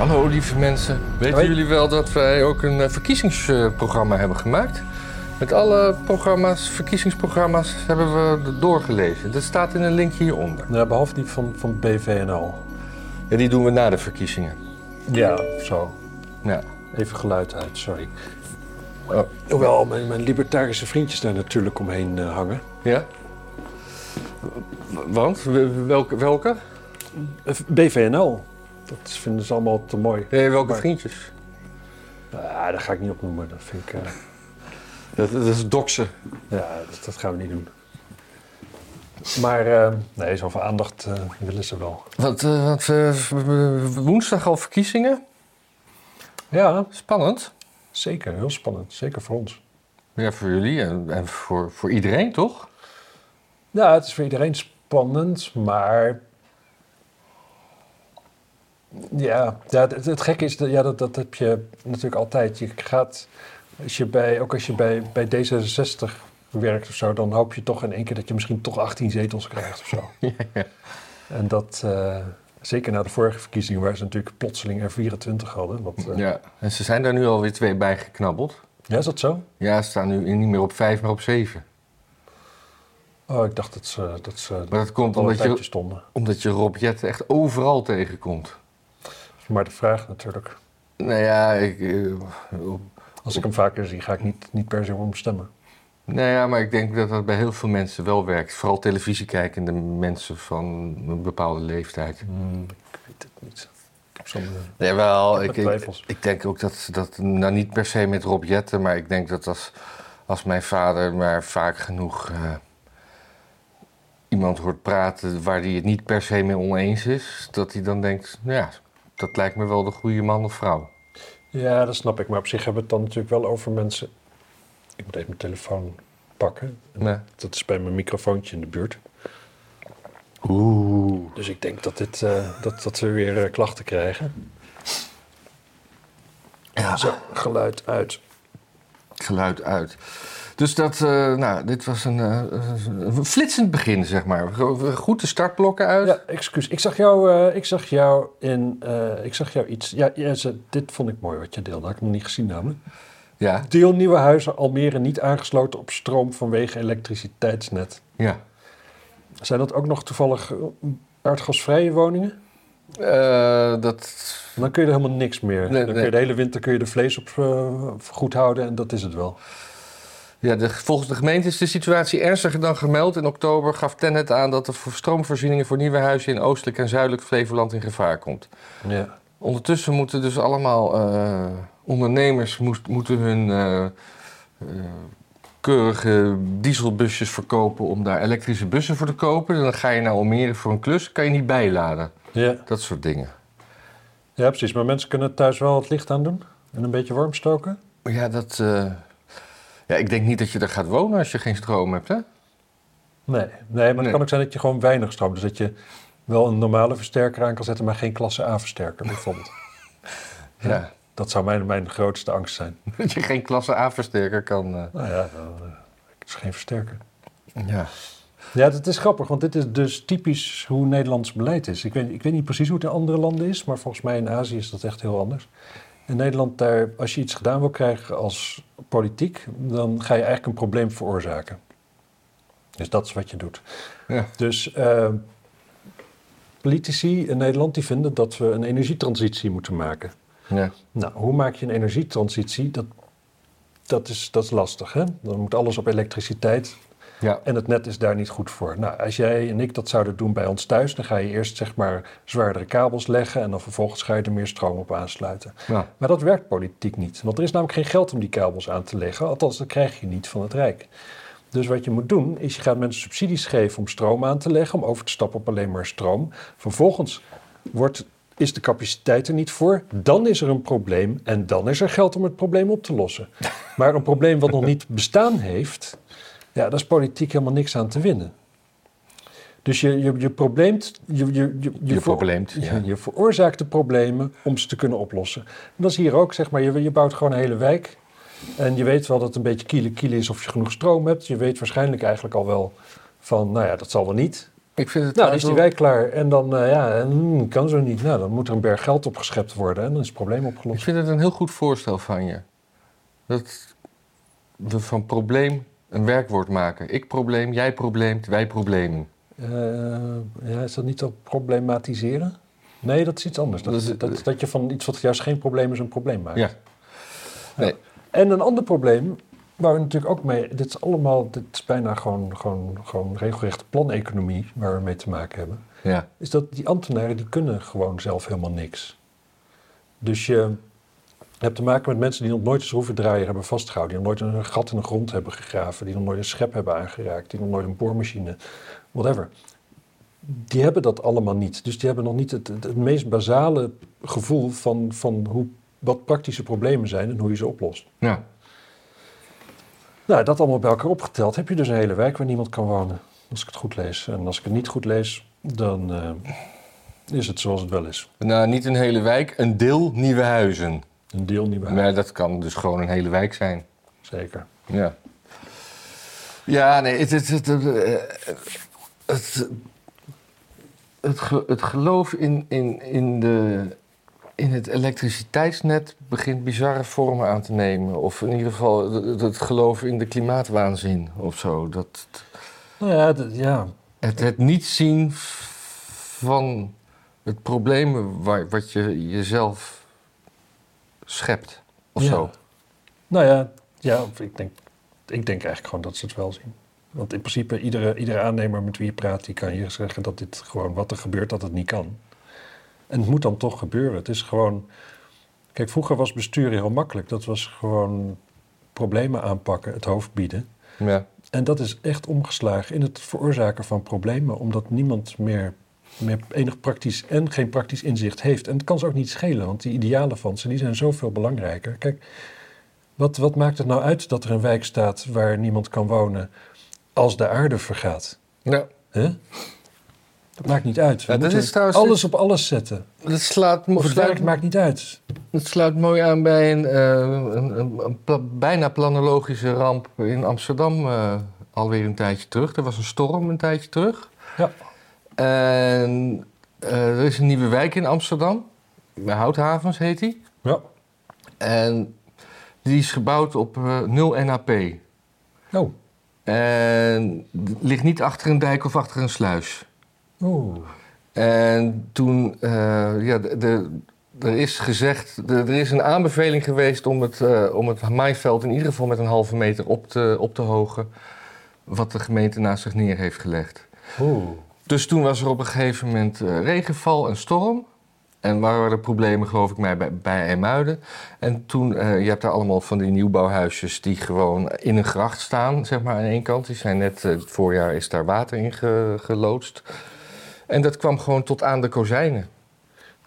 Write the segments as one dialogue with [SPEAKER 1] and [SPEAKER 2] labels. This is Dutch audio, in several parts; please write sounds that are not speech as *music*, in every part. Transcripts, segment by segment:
[SPEAKER 1] Hallo lieve mensen. Weten
[SPEAKER 2] Hoi.
[SPEAKER 1] jullie wel dat wij ook een eh, verkiezingsprogramma hebben gemaakt? Met alle programma's, verkiezingsprogramma's hebben we doorgelezen. Dat staat in een link hieronder.
[SPEAKER 2] Ja, behalve die van, van BVNL.
[SPEAKER 1] Ja, die doen we na de verkiezingen.
[SPEAKER 2] Ja, zo.
[SPEAKER 1] Ja.
[SPEAKER 2] Even geluid uit, sorry.
[SPEAKER 1] Oh.
[SPEAKER 2] Hoewel mijn, mijn libertarische vriendjes daar natuurlijk omheen eh, hangen.
[SPEAKER 1] Ja? Want? Welke? welke?
[SPEAKER 2] BVNL. Dat vinden ze allemaal te mooi.
[SPEAKER 1] Welke
[SPEAKER 2] Maar-
[SPEAKER 1] vriendjes?
[SPEAKER 2] Ah, dat ga ik niet opnoemen. Dat vind ik... eh, *laughs*
[SPEAKER 1] Dat, dat is doksen.
[SPEAKER 2] ja, dat, dat gaan we niet doen. Maar eh, nee, zoveel aandacht eh, willen ze wel.
[SPEAKER 1] Want, eh, want eh, w- w- woensdag al verkiezingen?
[SPEAKER 2] Ja,
[SPEAKER 1] Spannend.
[SPEAKER 2] zeker. Heel spannend. Zeker voor ons.
[SPEAKER 1] Ja, voor jullie en, en voor, voor iedereen, toch?
[SPEAKER 2] Ja, het is voor iedereen spannend, maar... Ja, ja het, het gekke is, dat, ja, dat, dat heb je natuurlijk altijd. Je gaat, als je bij, ook als je bij, bij D66 werkt of zo, dan hoop je toch in één keer dat je misschien toch 18 zetels krijgt of zo. *laughs* En dat, eh, zeker na de vorige verkiezingen, waar ze natuurlijk plotseling er 24 hadden. Wat, eh,
[SPEAKER 1] Ja. En ze zijn daar nu alweer twee bij geknabbeld.
[SPEAKER 2] ja, is dat zo?
[SPEAKER 1] Ja, ze staan nu niet meer op vijf, maar op zeven.
[SPEAKER 2] Oh, ik dacht dat ze, dat ze
[SPEAKER 1] Maar dat komt omdat je,
[SPEAKER 2] stonden.
[SPEAKER 1] omdat je Rob Jetten echt overal tegenkomt.
[SPEAKER 2] Maar de vraag natuurlijk.
[SPEAKER 1] Nou ja, ik, eh,
[SPEAKER 2] Als ik hem vaker zie, ga ik niet, niet per se hem stemmen.
[SPEAKER 1] nou ja, maar ik denk dat dat bij heel veel mensen wel werkt. Vooral televisiekijkende mensen van een bepaalde leeftijd.
[SPEAKER 2] Hmm, ik weet het niet. Zo'n... eh,
[SPEAKER 1] Jawel,
[SPEAKER 2] Ik
[SPEAKER 1] ik denk ook dat, dat, nou niet per se met Rob Jetten, maar ik denk dat als, als mijn vader maar vaak genoeg eh, iemand hoort praten waar hij het niet per se mee oneens is, dat hij dan denkt, nou ja, dat lijkt me wel de goede man of vrouw.
[SPEAKER 2] Ja, dat snap ik. Maar op zich hebben we het dan natuurlijk wel over mensen... Ik moet even mijn telefoon pakken.
[SPEAKER 1] Nee.
[SPEAKER 2] Dat is bij mijn microfoontje in de buurt.
[SPEAKER 1] Oeh.
[SPEAKER 2] Dus ik denk dat, dit, eh, dat, dat we weer eh, klachten krijgen.
[SPEAKER 1] Ja,
[SPEAKER 2] Zo, geluid uit.
[SPEAKER 1] geluid uit. Dus dat, eh, nou, dit was een, eh, een flitsend begin, zeg maar. Goed de startblokken uit.
[SPEAKER 2] Ja, excuus. Ik zag jou, eh, ik zag jou in... ik zag jou iets... Ja, dit vond ik mooi wat je deelde. Dat had ik nog niet gezien namelijk.
[SPEAKER 1] Ja,
[SPEAKER 2] Deel Nieuwe Huizen Almere niet aangesloten op stroom vanwege elektriciteitsnet.
[SPEAKER 1] ja.
[SPEAKER 2] Zijn dat ook nog toevallig aardgasvrije woningen?
[SPEAKER 1] Dat,
[SPEAKER 2] Dan kun je er helemaal niks meer.
[SPEAKER 1] Nee,
[SPEAKER 2] dan kun
[SPEAKER 1] nee.
[SPEAKER 2] je de hele winter kun je de vlees op goed houden en dat is het wel.
[SPEAKER 1] Ja, de, volgens de gemeente is de situatie ernstiger dan gemeld. In oktober gaf Tennet aan dat de voor- stroomvoorzieningen voor nieuwe huizen in oostelijk en zuidelijk Flevoland in gevaar komt.
[SPEAKER 2] Ja.
[SPEAKER 1] Ondertussen moeten dus allemaal eh, ondernemers moest, moeten hun eh, eh, keurige dieselbusjes verkopen om daar elektrische bussen voor te kopen. En dan ga je naar Almere voor een klus, kan je niet bijladen.
[SPEAKER 2] Ja.
[SPEAKER 1] Dat soort dingen.
[SPEAKER 2] ja, precies. Maar mensen kunnen thuis wel het licht aan doen en een beetje warm stoken.
[SPEAKER 1] Ja, dat, ja, ik denk niet dat je er gaat wonen als je geen stroom hebt, hè?
[SPEAKER 2] Nee, nee maar het
[SPEAKER 1] Nee.
[SPEAKER 2] kan ook zijn dat je gewoon weinig stroom. Dus dat je wel een normale versterker aan kan zetten, maar geen klasse A versterker bijvoorbeeld. *laughs*
[SPEAKER 1] Ja.
[SPEAKER 2] Dat zou mijn, mijn grootste angst zijn. *laughs*
[SPEAKER 1] Dat je geen klasse A-versterker kan... eh,
[SPEAKER 2] Nou ja, dan, eh, het is geen versterker.
[SPEAKER 1] ja.
[SPEAKER 2] Ja, dat is grappig, want dit is dus typisch hoe Nederlands beleid is. Ik weet, ik weet niet precies hoe het in andere landen is, maar volgens mij in Azië is dat echt heel anders. In Nederland, daar, als je iets gedaan wil krijgen als politiek, dan ga je eigenlijk een probleem veroorzaken. Dus dat is wat je doet.
[SPEAKER 1] Ja.
[SPEAKER 2] Dus eh, politici in Nederland die vinden dat we een energietransitie moeten maken.
[SPEAKER 1] Ja.
[SPEAKER 2] Nou, hoe maak je een energietransitie? Dat, dat, is, dat is lastig, hè? Dan moet alles op elektriciteit.
[SPEAKER 1] Ja.
[SPEAKER 2] En het net is daar niet goed voor. Nou, als jij en ik dat zouden doen bij ons thuis, dan ga je eerst zeg maar zwaardere kabels leggen en dan vervolgens ga je er meer stroom op aansluiten.
[SPEAKER 1] Ja.
[SPEAKER 2] Maar dat werkt politiek niet, want er is namelijk geen geld om die kabels aan te leggen. Althans, dat krijg je niet van het Rijk. Dus wat je moet doen, is je gaat mensen subsidies geven om stroom aan te leggen, om over te stappen op alleen maar stroom. Vervolgens wordt, is de capaciteit er niet voor, dan is er een probleem en dan is er geld om het probleem op te lossen. *laughs* Maar een probleem wat nog niet bestaan heeft, ja, daar is politiek helemaal niks aan te winnen. Dus je, je, je probleemt, je, je, je, je,
[SPEAKER 1] probleemt, ja.
[SPEAKER 2] je, *laughs* je veroorzaakt de problemen om ze te kunnen oplossen. En dat is hier ook, zeg maar, je, je bouwt gewoon een hele wijk. En je weet wel dat het een beetje kiele kiele is of je genoeg stroom hebt. Je weet waarschijnlijk eigenlijk al wel van, nou ja, dat zal wel niet.
[SPEAKER 1] Ik vind het
[SPEAKER 2] Nou, dan is die wijk klaar. En dan, eh, ja, en, hmm, kan zo niet. Nou, dan moet er een berg geld opgeschept worden. En dan is het probleem
[SPEAKER 1] Ik
[SPEAKER 2] opgelost.
[SPEAKER 1] vind het een heel goed voorstel van je. Dat we van probleem een werkwoord maken. Ik probleem, jij probleemt, wij problemen.
[SPEAKER 2] Eh, ja, is dat niet te problematiseren? Nee, dat is iets anders. Dat,
[SPEAKER 1] Dat is-
[SPEAKER 2] dat, dat je van iets wat juist geen probleem is, een probleem maakt.
[SPEAKER 1] Ja. Nee.
[SPEAKER 2] En een ander probleem, waar we natuurlijk ook mee... Dit is allemaal, dit is bijna gewoon, gewoon, gewoon regelrechte planeconomie waar we mee te maken hebben.
[SPEAKER 1] Ja.
[SPEAKER 2] Is dat die ambtenaren, die kunnen gewoon zelf helemaal niks. Dus je hebt te maken met mensen die nog nooit een schroevendraaier hebben vastgehouden. Die nog nooit een gat in de grond hebben gegraven. Die nog nooit een schep hebben aangeraakt. Die nog nooit een boormachine, whatever. Die hebben dat allemaal niet. Dus die hebben nog niet het, het, het meest basale gevoel van, van hoe, wat praktische problemen zijn en hoe je ze oplost.
[SPEAKER 1] ja.
[SPEAKER 2] Nou, dat allemaal bij elkaar opgeteld heb je dus een hele wijk waar niemand kan wonen. Als ik het goed lees. En als ik het niet goed lees, dan eh, is het zoals het wel is.
[SPEAKER 1] Nou, niet een hele wijk, een deel nieuwe huizen.
[SPEAKER 2] Een deel niet waar.
[SPEAKER 1] Maar dat kan dus gewoon een hele wijk zijn.
[SPEAKER 2] Zeker.
[SPEAKER 1] Ja. Ja, nee, het, het, het, het, het, het, ge- het geloof in, in, in, de, in het elektriciteitsnet begint bizarre vormen aan te nemen. Of in ieder geval het, geloof in de klimaatwaanzin of zo. Dat,
[SPEAKER 2] Nou ja, ja.
[SPEAKER 1] het, het niet zien van het probleem waar, wat je jezelf schept of
[SPEAKER 2] Ja.
[SPEAKER 1] zo.
[SPEAKER 2] Nou ja, ja ik, denk, ik denk eigenlijk gewoon dat ze het wel zien. Want in principe, iedere, iedere aannemer met wie je praat, die kan je zeggen dat dit gewoon wat er gebeurt, dat het niet kan. En het moet dan toch gebeuren. Het is gewoon. Kijk, vroeger was besturen heel makkelijk. Dat was gewoon problemen aanpakken, het hoofd bieden.
[SPEAKER 1] Ja.
[SPEAKER 2] En dat is echt omgeslagen in het veroorzaken van problemen, omdat niemand meer, meer enig praktisch en geen praktisch inzicht heeft. En het kan ze ook niet schelen, want die idealen van ze die zijn zoveel belangrijker. Kijk, wat, wat maakt het nou uit dat er een wijk staat waar niemand kan wonen als de aarde vergaat?
[SPEAKER 1] Ja.
[SPEAKER 2] Hè? Dat maakt niet uit. We
[SPEAKER 1] Ja, dat
[SPEAKER 2] moeten
[SPEAKER 1] is trouwens-
[SPEAKER 2] alles op alles zetten.
[SPEAKER 1] Dat slaat, sluit-
[SPEAKER 2] maakt niet uit.
[SPEAKER 1] Het sluit mooi aan bij een, eh, een, een, een pla- bijna planologische ramp in Amsterdam uh, alweer een tijdje terug. Er was een storm een tijdje terug.
[SPEAKER 2] Ja.
[SPEAKER 1] En uh, er is een nieuwe wijk in Amsterdam. Houthavens heet die.
[SPEAKER 2] Ja.
[SPEAKER 1] En die is gebouwd op uh, 0 NAP.
[SPEAKER 2] Oh.
[SPEAKER 1] En ligt niet achter een dijk of achter een sluis.
[SPEAKER 2] Oeh.
[SPEAKER 1] En toen, uh, ja, de, de, er is gezegd, de, er is een aanbeveling geweest om het, uh, om het maaiveld in ieder geval met een halve meter op te, op te hogen. Wat de gemeente naast zich neer heeft gelegd.
[SPEAKER 2] Oeh.
[SPEAKER 1] Dus toen was er op een gegeven moment uh, regenval en storm. En waren er problemen, geloof ik, bij, bij IJmuiden. En toen, uh, je hebt daar allemaal van die nieuwbouwhuisjes die gewoon in een gracht staan, zeg maar, aan één kant. Die zijn net, uh, het voorjaar is daar water in ge, geloodst. En dat kwam gewoon tot aan de kozijnen.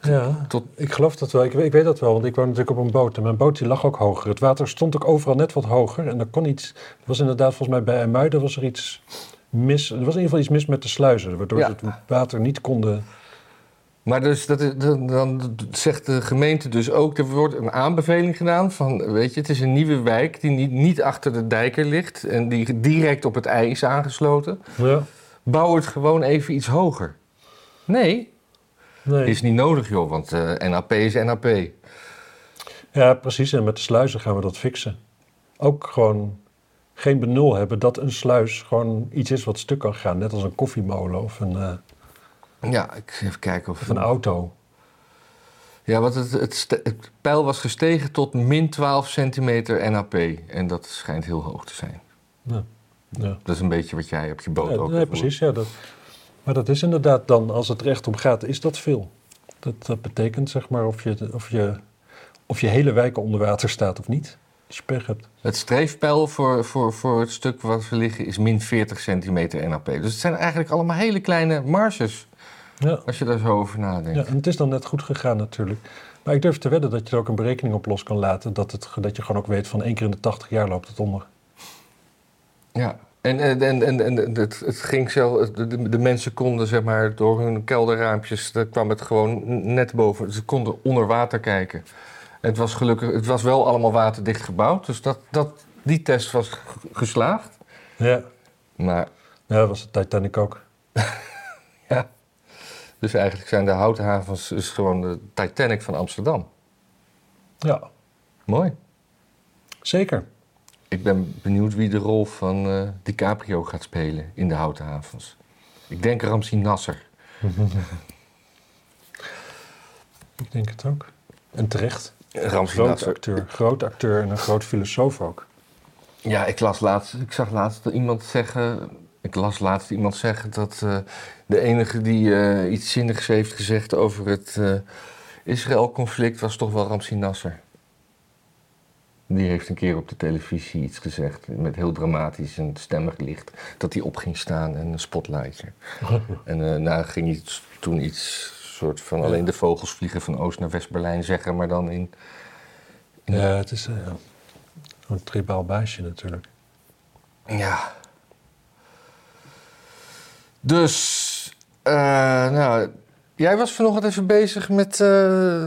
[SPEAKER 2] Ja, tot... ik geloof dat wel. Ik, ik, weet dat wel, want ik woon natuurlijk op een boot. En mijn boot die lag ook hoger. Het water stond ook overal net wat hoger. En er kon iets... Er was inderdaad volgens mij bij IJmuiden was er iets mis... Er was in ieder geval iets mis met de sluizen. Waardoor ja. het water niet konden...
[SPEAKER 1] Maar dus dat is, dan, dan zegt de gemeente dus ook... Er wordt een aanbeveling gedaan van... Weet je, het is een nieuwe wijk die niet, niet achter de dijker ligt... en die direct op het ei is aangesloten.
[SPEAKER 2] Ja.
[SPEAKER 1] Bouw het gewoon even iets hoger. Nee,
[SPEAKER 2] Nee.
[SPEAKER 1] Is niet nodig, joh, want uh, NAP is NAP.
[SPEAKER 2] Ja, precies. En met de sluizen gaan we dat fixen. Ook gewoon geen benul hebben dat een sluis gewoon iets is wat stuk kan gaan. Net als een koffiemolen of een, uh,
[SPEAKER 1] ja, ik even kijken of,
[SPEAKER 2] of een auto.
[SPEAKER 1] Ja, want het, het, het, pijl was gestegen tot min 12 centimeter NAP. En dat schijnt heel hoog te zijn.
[SPEAKER 2] Ja. Ja.
[SPEAKER 1] Dat is een beetje wat jij op je boot
[SPEAKER 2] ja,
[SPEAKER 1] ook
[SPEAKER 2] Nee, precies. Ja, dat, maar dat is inderdaad dan, als het recht om gaat, is dat veel. Dat, dat betekent zeg maar of je, of, je, of je hele wijk onder water staat of niet. Hebt.
[SPEAKER 1] Het streefpeil voor, voor, voor het stuk wat we liggen is min 40 centimeter NAP. Dus het zijn eigenlijk allemaal hele kleine marges.
[SPEAKER 2] Ja.
[SPEAKER 1] Als je daar zo over nadenkt.
[SPEAKER 2] Ja, en het is dan net goed gegaan natuurlijk. Maar ik durf te wedden dat je er ook een berekening op los kan laten. Dat, het, dat je gewoon ook weet van één keer in de 80 jaar loopt het onder.
[SPEAKER 1] Ja, en, en, en, en, en het, het ging zelf, de, de, mensen konden zeg maar door hun kelderraampjes, daar kwam het gewoon net boven. Ze konden onder water kijken. Het was gelukkig, het was wel allemaal waterdicht gebouwd, dus dat, dat, die test was geslaagd.
[SPEAKER 2] Ja.
[SPEAKER 1] Maar.
[SPEAKER 2] Ja, dat was de Titanic ook. *laughs*
[SPEAKER 1] Dus eigenlijk zijn de houthavens dus gewoon de Titanic van Amsterdam.
[SPEAKER 2] Ja,
[SPEAKER 1] Mooi.
[SPEAKER 2] zeker.
[SPEAKER 1] Ik ben benieuwd wie de rol van eh, DiCaprio gaat spelen in de houthavens. Ik denk Ramsi Nasser. *laughs*
[SPEAKER 2] Ik denk het ook. En terecht.
[SPEAKER 1] Ramsi
[SPEAKER 2] Groot
[SPEAKER 1] Nasser.
[SPEAKER 2] acteur. Groot acteur en een groot filosoof ook.
[SPEAKER 1] Ja, ik las laatst, ik zag laatst iemand zeggen, ik las laatst iemand zeggen dat eh, de enige die eh, iets zinnigs heeft gezegd over het eh, Israël-conflict was toch wel Ramsi Nasser. Die heeft een keer op de televisie iets gezegd met heel dramatisch en stemmig licht dat hij op ging staan en een spotlightje. *laughs* en eh nou ging hij toen iets soort van
[SPEAKER 2] Ja.
[SPEAKER 1] alleen de vogels vliegen van Oost naar West-Berlijn zeggen, maar dan in
[SPEAKER 2] Ja, het is eh, een tribaal baasje natuurlijk.
[SPEAKER 1] Ja. Dus, eh, nou, jij was vanochtend even bezig met eh,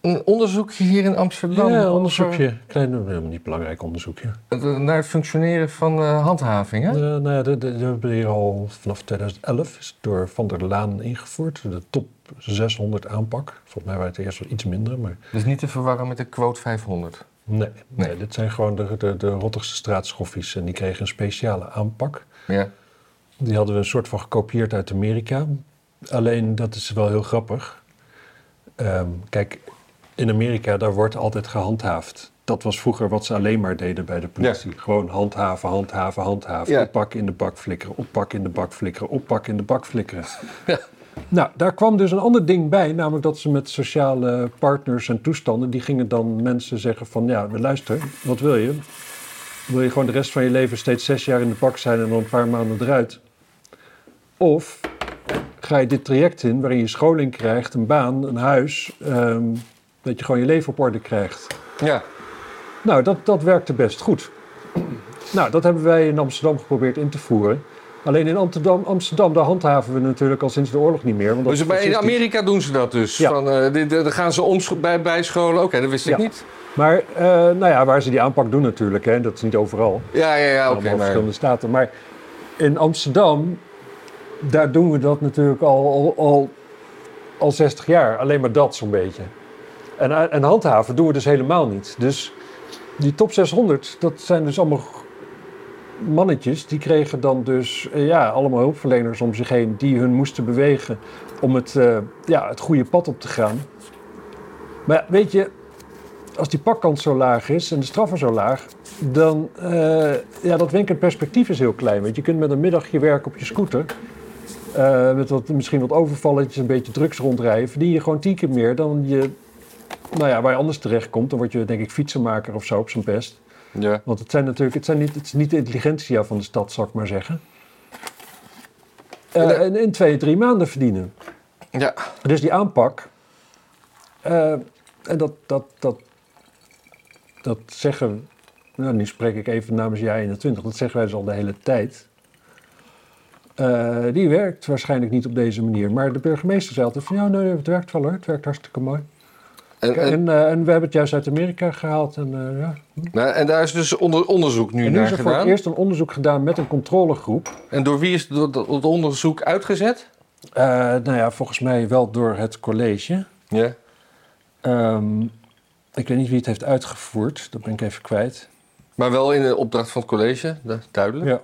[SPEAKER 1] een onderzoekje hier in Amsterdam.
[SPEAKER 2] ja,
[SPEAKER 1] over,
[SPEAKER 2] onderzoekje. Klein, helemaal niet belangrijk onderzoekje.
[SPEAKER 1] naar het functioneren van eh, handhaving, hè?
[SPEAKER 2] Nou ja, de hebben hier al vanaf 2011 is door Van der Laan ingevoerd. De top 600 aanpak. Volgens mij waren het eerst wel iets minder, maar
[SPEAKER 1] Dus niet te verwarren met de quote 500.
[SPEAKER 2] nee. nee.
[SPEAKER 1] Nee.
[SPEAKER 2] dit zijn gewoon de, de, de rottigste straatschoffies. En die kregen een speciale aanpak.
[SPEAKER 1] Ja.
[SPEAKER 2] Die hadden we een soort van gekopieerd uit Amerika. Alleen, dat is wel heel grappig. Ehm, kijk, in Amerika, daar wordt altijd gehandhaafd. Dat was vroeger wat ze alleen maar deden bij de politie. Gewoon handhaven, handhaven, handhaven.
[SPEAKER 1] Ja.
[SPEAKER 2] Oppakken in de bak flikkeren, oppakken in de bak flikkeren, oppakken in de bak flikkeren.
[SPEAKER 1] Ja.
[SPEAKER 2] Nou, daar kwam dus een ander ding bij, namelijk dat ze met sociale partners en toestanden, die gingen dan mensen zeggen van, ja, luister, wat wil je? Wil je gewoon de rest van je leven steeds zes jaar in de bak zijn en dan een paar maanden eruit? Of ga je dit traject in waarin je scholing krijgt, een baan, een huis, ehm, dat je gewoon je leven op orde krijgt?
[SPEAKER 1] Ja.
[SPEAKER 2] Nou, dat, dat werkte best goed. Nou, dat hebben wij in Amsterdam geprobeerd in te voeren. Alleen in Amsterdam, Amsterdam daar handhaven we natuurlijk al sinds de oorlog niet meer. Want
[SPEAKER 1] Dus bij, in. Amerika doen ze dat dus.
[SPEAKER 2] Ja.
[SPEAKER 1] Van, eh, dit- dan gaan ze omscho- bij, bijscholen. Oké, dat wist ik
[SPEAKER 2] Ja.
[SPEAKER 1] niet.
[SPEAKER 2] Maar eh, nou ja, waar ze die aanpak doen natuurlijk, hè, dat is niet overal.
[SPEAKER 1] Ja, ja, ja, oké. maar...
[SPEAKER 2] verschillende staten. Maar in Amsterdam, daar doen we dat natuurlijk al, al, al, al 60 jaar. Alleen maar dat zo'n beetje. En, en handhaven doen we dus helemaal niet. Dus die top 600, dat zijn dus allemaal mannetjes. Die kregen dan dus eh, ja, allemaal hulpverleners om zich heen die hun moesten bewegen om het, eh, ja, het goede pad op te gaan. Maar ja, weet je, als die pakkans zo laag is en de straffen zo laag, dan eh ja, dat wenkend perspectief is heel klein. Want je kunt met een middagje werken op je scooter. met wat, misschien wat overvalletjes, een beetje drugs rondrijden. Verdien je gewoon tien keer meer dan je, nou ja, waar je anders terechtkomt. Dan word je denk ik fietsenmaker of zo op zijn best.
[SPEAKER 1] Ja.
[SPEAKER 2] Want het zijn natuurlijk, het, zijn niet, het is niet de intelligentia van de stad, zal ik maar zeggen. Eh,
[SPEAKER 1] En
[SPEAKER 2] in twee, drie maanden verdienen.
[SPEAKER 1] ja.
[SPEAKER 2] Dus die aanpak, eh, en dat, dat, dat, dat zeggen, nou, nu spreek ik even namens jij 21, dat zeggen wij dus al de hele tijd. Eh, die werkt waarschijnlijk niet op deze manier. Maar de burgemeester zei altijd van, ja, nee, het werkt wel hoor, het werkt hartstikke mooi.
[SPEAKER 1] En,
[SPEAKER 2] En,
[SPEAKER 1] en,
[SPEAKER 2] eh, en we hebben het juist uit Amerika gehaald. En, eh, ja.
[SPEAKER 1] nou, en daar is dus onder, onderzoek nu
[SPEAKER 2] en nu
[SPEAKER 1] naar
[SPEAKER 2] is er voor het
[SPEAKER 1] gedaan.
[SPEAKER 2] eerst een onderzoek gedaan met een controlegroep.
[SPEAKER 1] En door wie is dat onderzoek uitgezet?
[SPEAKER 2] Eh, nou ja, volgens mij wel door het college.
[SPEAKER 1] Ja.
[SPEAKER 2] Ehm, ik weet niet wie het heeft uitgevoerd, dat ben ik even kwijt.
[SPEAKER 1] Maar wel in de opdracht van het college, is duidelijk.
[SPEAKER 2] Ja.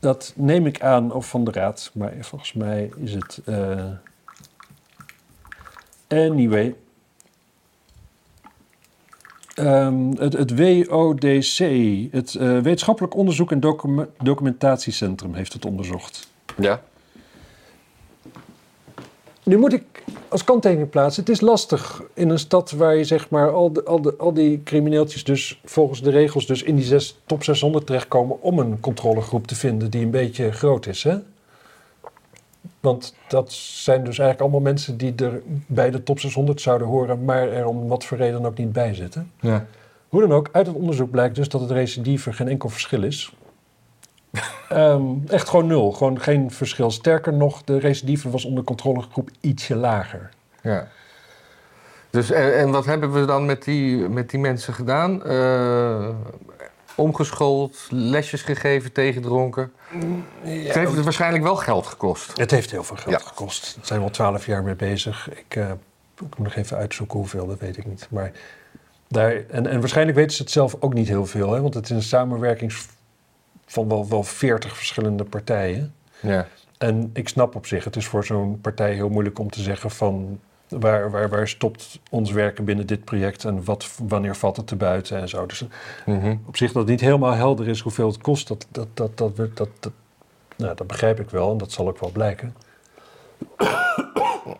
[SPEAKER 2] Dat neem ik aan, of van de raad, maar volgens mij is het. Anyway. Ehm, het, het WODC, het eh, Wetenschappelijk Onderzoek en Docu- Documentatiecentrum, heeft het onderzocht.
[SPEAKER 1] Ja.
[SPEAKER 2] Nu moet ik als kanttekening plaatsen. Het is lastig in een stad waar je zeg maar al, de, al, de, al die crimineeltjes dus volgens de regels dus in die zes, top 600 terechtkomen om een controlegroep te vinden die een beetje groot is. Hè? Want dat zijn dus eigenlijk allemaal mensen die er bij de top 600 zouden horen, maar er om wat voor reden ook niet bij zitten.
[SPEAKER 1] ja.
[SPEAKER 2] Hoe dan ook, uit het onderzoek blijkt dus dat het recidive geen enkel verschil is. *laughs* Ehm, echt gewoon nul, gewoon geen verschil. Sterker nog, de recidive was onder controlegroep ietsje lager.
[SPEAKER 1] ja. Dus, en, en wat hebben we dan met die, met die mensen gedaan? Eh, omgeschoold, lesjes gegeven, tegendronken. het heeft het waarschijnlijk wel geld gekost.
[SPEAKER 2] Het heeft heel veel geld
[SPEAKER 1] Ja.
[SPEAKER 2] gekost. Daar zijn we al twaalf jaar mee bezig. Ik, eh, ik moet nog even uitzoeken hoeveel, dat weet ik niet. Maar daar, en, en waarschijnlijk weten ze het zelf ook niet heel veel. Hè? Want het is een samenwerking van wel, wel 40 verschillende partijen.
[SPEAKER 1] Ja.
[SPEAKER 2] En ik snap op zich, het is voor zo'n partij heel moeilijk om te zeggen van... Waar, waar, waar stopt ons werken binnen dit project en wat, wanneer valt het te buiten en zo. Dus
[SPEAKER 1] Mhm.
[SPEAKER 2] op zich dat het niet helemaal helder is hoeveel het kost, dat, dat, dat, dat, dat, dat, dat, nou, dat begrijp ik wel en dat zal ook wel blijken.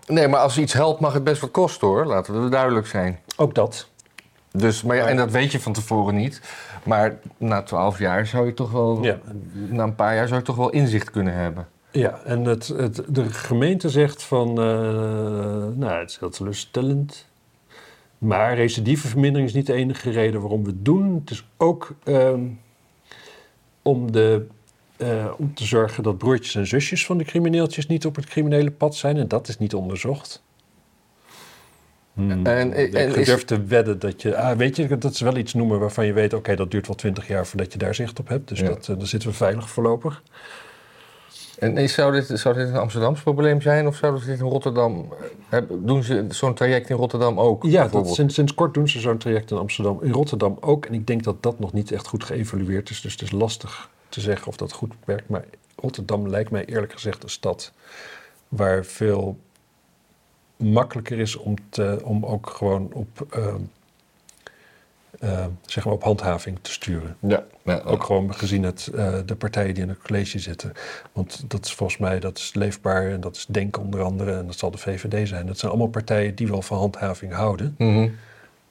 [SPEAKER 1] Nee, maar als iets helpt mag het best wat kosten hoor. Laten we duidelijk zijn.
[SPEAKER 2] Ook dat.
[SPEAKER 1] Dus, maar ja, en dat weet je van tevoren niet. Maar na twaalf jaar zou je toch wel...
[SPEAKER 2] Ja.
[SPEAKER 1] Na een paar jaar zou je toch wel inzicht kunnen hebben.
[SPEAKER 2] Ja, en het, het, de gemeente zegt van, eh, nou, het is heel teleurstellend. Maar recidivevermindering is niet de enige reden waarom we het doen. Het is ook ehm, om, de, eh, om te zorgen dat broertjes en zusjes van de crimineeltjes niet op het criminele pad zijn. En dat is niet onderzocht. Hmm,
[SPEAKER 1] En- en
[SPEAKER 2] ik
[SPEAKER 1] is-
[SPEAKER 2] durf te wedden dat je... Ah, weet je, dat is wel iets noemen waarvan je weet... oké, dat duurt wel twintig jaar voordat je daar zicht op hebt. Dus
[SPEAKER 1] Ja.
[SPEAKER 2] dat, eh, daar zitten we veilig voorlopig.
[SPEAKER 1] En is, zou, dit, zou dit een Amsterdams probleem zijn of zouden ze dit in Rotterdam... eh, doen ze zo'n traject in Rotterdam ook?
[SPEAKER 2] Ja, dat, sinds, sinds kort doen ze zo'n traject in Amsterdam. In Rotterdam ook. En ik denk dat dat nog niet echt goed geëvalueerd is. Dus het is lastig te zeggen of dat goed werkt. Maar Rotterdam lijkt mij eerlijk gezegd een stad waar veel makkelijker is om, te, om ook gewoon op, ehm, eh, zeg maar op handhaving te sturen.
[SPEAKER 1] Ja, ja,
[SPEAKER 2] Ook gewoon gezien het, eh, de partijen die in het college zitten. Want dat is volgens mij dat is leefbaar en dat is Denk onder andere en dat zal de VVD zijn. Dat zijn allemaal partijen die wel van handhaving houden.
[SPEAKER 1] Mhm.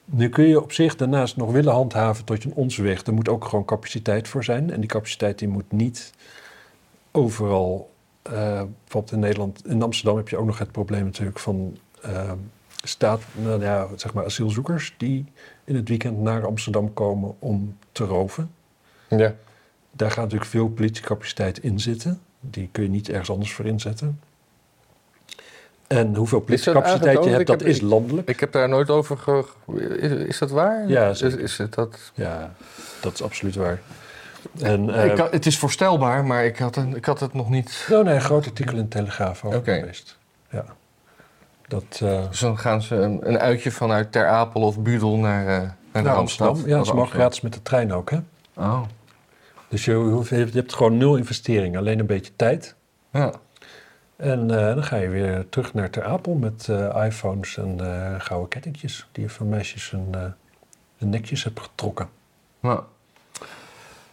[SPEAKER 2] Nu kun je op zich daarnaast nog willen handhaven tot je een ons weg. Er moet ook gewoon capaciteit voor zijn. En die capaciteit die moet niet overal. eh, bijvoorbeeld in Nederland, in Amsterdam heb je ook nog het probleem natuurlijk van staat, nou ja, zeg maar asielzoekers die in het weekend naar Amsterdam komen om te roven.
[SPEAKER 1] ja.
[SPEAKER 2] Daar gaat natuurlijk veel politiecapaciteit in zitten. Die kun je niet ergens anders voor inzetten. En hoeveel politiecapaciteit je hebt, dat
[SPEAKER 1] heb-
[SPEAKER 2] is landelijk.
[SPEAKER 1] Ik heb daar nooit over ge... Is, is dat waar?
[SPEAKER 2] Ja,
[SPEAKER 1] is, is het dat...
[SPEAKER 2] Ja, dat is absoluut waar. En, eh,
[SPEAKER 1] ik het is voorstelbaar, maar ik had, een, ik had het nog niet...
[SPEAKER 2] Oh nee, een groot artikel in de Telegraaf over geweest. Ja. Dat, eh
[SPEAKER 1] Dus dan gaan ze een, een uitje vanuit Ter Apel of Budel naar, eh, naar.
[SPEAKER 2] Amsterdam. Ja, ze
[SPEAKER 1] Amsterdam.
[SPEAKER 2] gratis met de trein ook, hè?
[SPEAKER 1] Oh,
[SPEAKER 2] Dus je, hoeft- je hebt gewoon nul investering, alleen een beetje tijd.
[SPEAKER 1] ja.
[SPEAKER 2] En eh, dan ga je weer terug naar Ter Apel met iPhones en gouden kettingjes... die je van meisjes hun, eh, hun nekjes hebt getrokken.
[SPEAKER 1] Nou,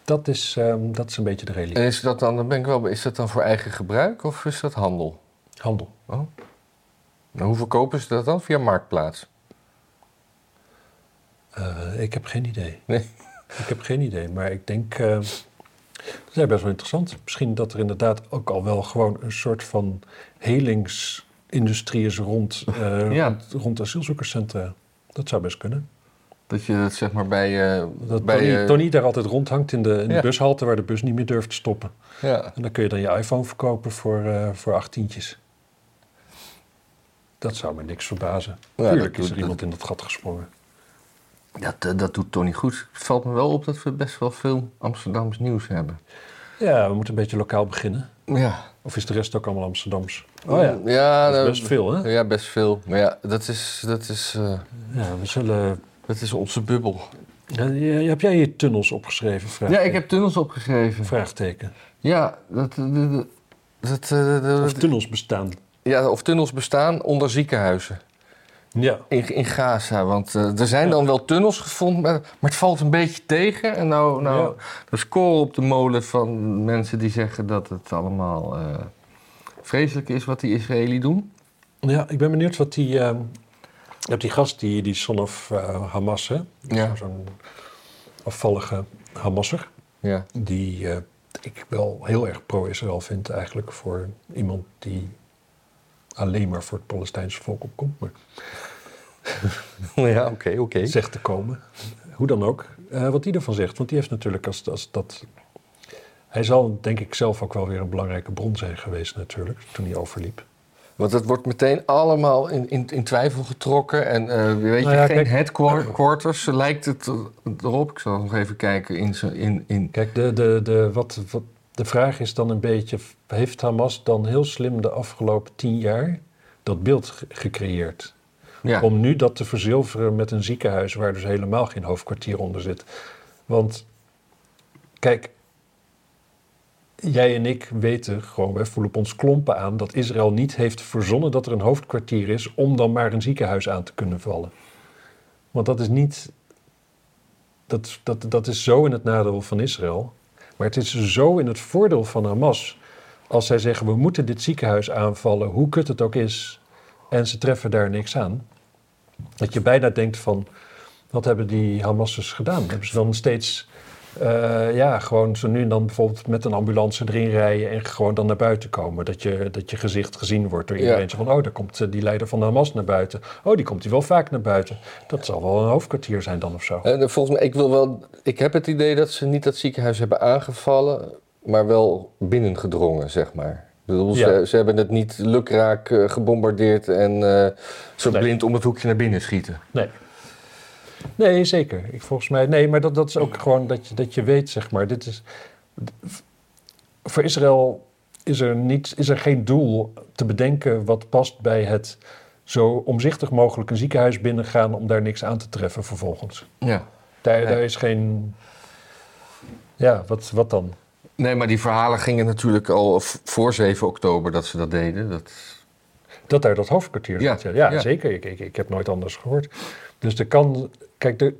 [SPEAKER 2] Dat is, ehm, dat is een beetje de
[SPEAKER 1] en
[SPEAKER 2] realiteit.
[SPEAKER 1] is dat dan, dan ben ik wel, is dat dan voor eigen gebruik of is dat handel?
[SPEAKER 2] Handel.
[SPEAKER 1] Oh. Nou, hoe verkopen ze dat dan? Via Marktplaats?
[SPEAKER 2] Eh, ik heb geen idee.
[SPEAKER 1] Nee.
[SPEAKER 2] Ik heb geen idee, maar ik denk... eh, dat is best wel interessant. Misschien dat er inderdaad ook al wel gewoon een soort van helingsindustrie is rond, eh,
[SPEAKER 1] Ja.
[SPEAKER 2] rond, rond asielzoekerscentra. Dat zou best kunnen.
[SPEAKER 1] Dat je dat zeg maar bij...
[SPEAKER 2] Dat
[SPEAKER 1] bij
[SPEAKER 2] Tony, Tony daar altijd rondhangt in de, in de bushalte waar de bus niet meer durft te stoppen.
[SPEAKER 1] ja.
[SPEAKER 2] En dan kun je dan je iPhone verkopen voor, eh voor acht tientjes. Dat zou me niks verbazen.
[SPEAKER 1] Ja,
[SPEAKER 2] Tuurlijk is er
[SPEAKER 1] doet-
[SPEAKER 2] iemand in dat gat gesprongen.
[SPEAKER 1] Dat, eh, dat doet Tony goed. Het valt me wel op dat we best wel veel Amsterdams nieuws hebben.
[SPEAKER 2] Ja, we moeten een beetje lokaal beginnen.
[SPEAKER 1] Ja.
[SPEAKER 2] Of is de rest ook allemaal Amsterdams? Oh ja,
[SPEAKER 1] ja
[SPEAKER 2] dat is best veel hè?
[SPEAKER 1] Ja, best veel. Maar ja, dat is, dat is, eh,
[SPEAKER 2] Ja, we zullen...
[SPEAKER 1] dat is onze bubbel.
[SPEAKER 2] Ja, ja, heb jij hier tunnels opgeschreven?
[SPEAKER 1] Ja,
[SPEAKER 2] Vraagteken.
[SPEAKER 1] ik heb tunnels opgeschreven.
[SPEAKER 2] Vraagteken.
[SPEAKER 1] Ja, dat, dat, eh, dat-
[SPEAKER 2] Of tunnels bestaan.
[SPEAKER 1] Ja, of tunnels bestaan onder ziekenhuizen
[SPEAKER 2] Ja.
[SPEAKER 1] in, in Gaza. Want eh, er zijn
[SPEAKER 2] Ja.
[SPEAKER 1] dan wel tunnels gevonden, maar, maar het valt een beetje tegen. En nou, nou
[SPEAKER 2] Ja.
[SPEAKER 1] de score op de molen van mensen die zeggen dat het allemaal eh, vreselijk is wat die Israëli doen.
[SPEAKER 2] ja, ik ben benieuwd wat die... je hebt die gast, die, die son of eh, Hamas, hè?
[SPEAKER 1] Ja.
[SPEAKER 2] Zo'n afvallige Hamasser.
[SPEAKER 1] Ja.
[SPEAKER 2] Die ik wel heel erg pro-Israël vind eigenlijk voor iemand die alleen maar voor het Palestijnse volk opkomt. Maar *laughs*
[SPEAKER 1] Ja, oké, oké.
[SPEAKER 2] zegt te komen. Hoe dan ook. Eh, wat hij ervan zegt. Want die heeft natuurlijk als, als dat... Hij zal denk ik zelf ook wel weer een belangrijke bron zijn geweest natuurlijk. Toen hij overliep.
[SPEAKER 1] Want het wordt meteen allemaal in, in, in twijfel getrokken. En eh, weet
[SPEAKER 2] Nou
[SPEAKER 1] je, geen
[SPEAKER 2] kijk-
[SPEAKER 1] headquarters lijkt het erop. Ik zal nog even kijken in, in, in
[SPEAKER 2] Kijk, de, de, de, wat, wat, de vraag is dan een beetje... heeft Hamas dan heel slim de afgelopen tien jaar dat beeld ge- gecreëerd?
[SPEAKER 1] ja.
[SPEAKER 2] Om nu dat te verzilveren met een ziekenhuis... waar dus helemaal geen hoofdkwartier onder zit. Want, kijk... Jij en ik weten gewoon, wij voelen op ons klompen aan... dat Israël niet heeft verzonnen dat er een hoofdkwartier is... om dan maar een ziekenhuis aan te kunnen vallen. Want dat is niet... Dat, dat, dat is zo in het nadeel van Israël. Maar het is zo in het voordeel van Hamas. Als zij zeggen, we moeten dit ziekenhuis aanvallen, hoe kut het ook is. En ze treffen daar niks aan. Dat je bijna denkt van, wat hebben die Hamassers gedaan? Hebben ze dan steeds, eh, ja, gewoon zo nu en dan bijvoorbeeld met een ambulance erin rijden en gewoon dan naar buiten komen. Dat je, dat je gezicht gezien wordt door iedereen. Van, oh, daar komt eh, die leider van de Hamas naar buiten. Oh, die komt hier wel vaak naar buiten. Dat zal wel een hoofdkwartier zijn dan of zo.
[SPEAKER 1] En, eh, volgens mij, ik wil wel. Ik heb het idee dat ze niet dat ziekenhuis hebben aangevallen, maar wel binnengedrongen, zeg maar. Bedoel,
[SPEAKER 2] Ja.
[SPEAKER 1] ze, ze hebben het niet lukraak gebombardeerd en eh, zo
[SPEAKER 2] Nee.
[SPEAKER 1] blind om het hoekje naar binnen schieten.
[SPEAKER 2] Nee. Nee, zeker. Ik, volgens mij, nee, maar dat, dat is ook gewoon dat je, dat je weet, zeg maar. Dit is, voor Israël is er, niet, is er geen doel te bedenken wat past bij het zo omzichtig mogelijk een ziekenhuis binnengaan om daar niks aan te treffen vervolgens.
[SPEAKER 1] Ja.
[SPEAKER 2] Daar, daar is geen. Ja, wat, wat dan?
[SPEAKER 1] Nee, maar die verhalen gingen natuurlijk al voor 7 oktober dat ze dat deden. Dat,
[SPEAKER 2] Dat daar dat hoofdkwartier
[SPEAKER 1] Ja.
[SPEAKER 2] Ja, ja,
[SPEAKER 1] ja.
[SPEAKER 2] zeker. Ik, ik, ik heb nooit anders gehoord. Dus er kan. Kijk, de,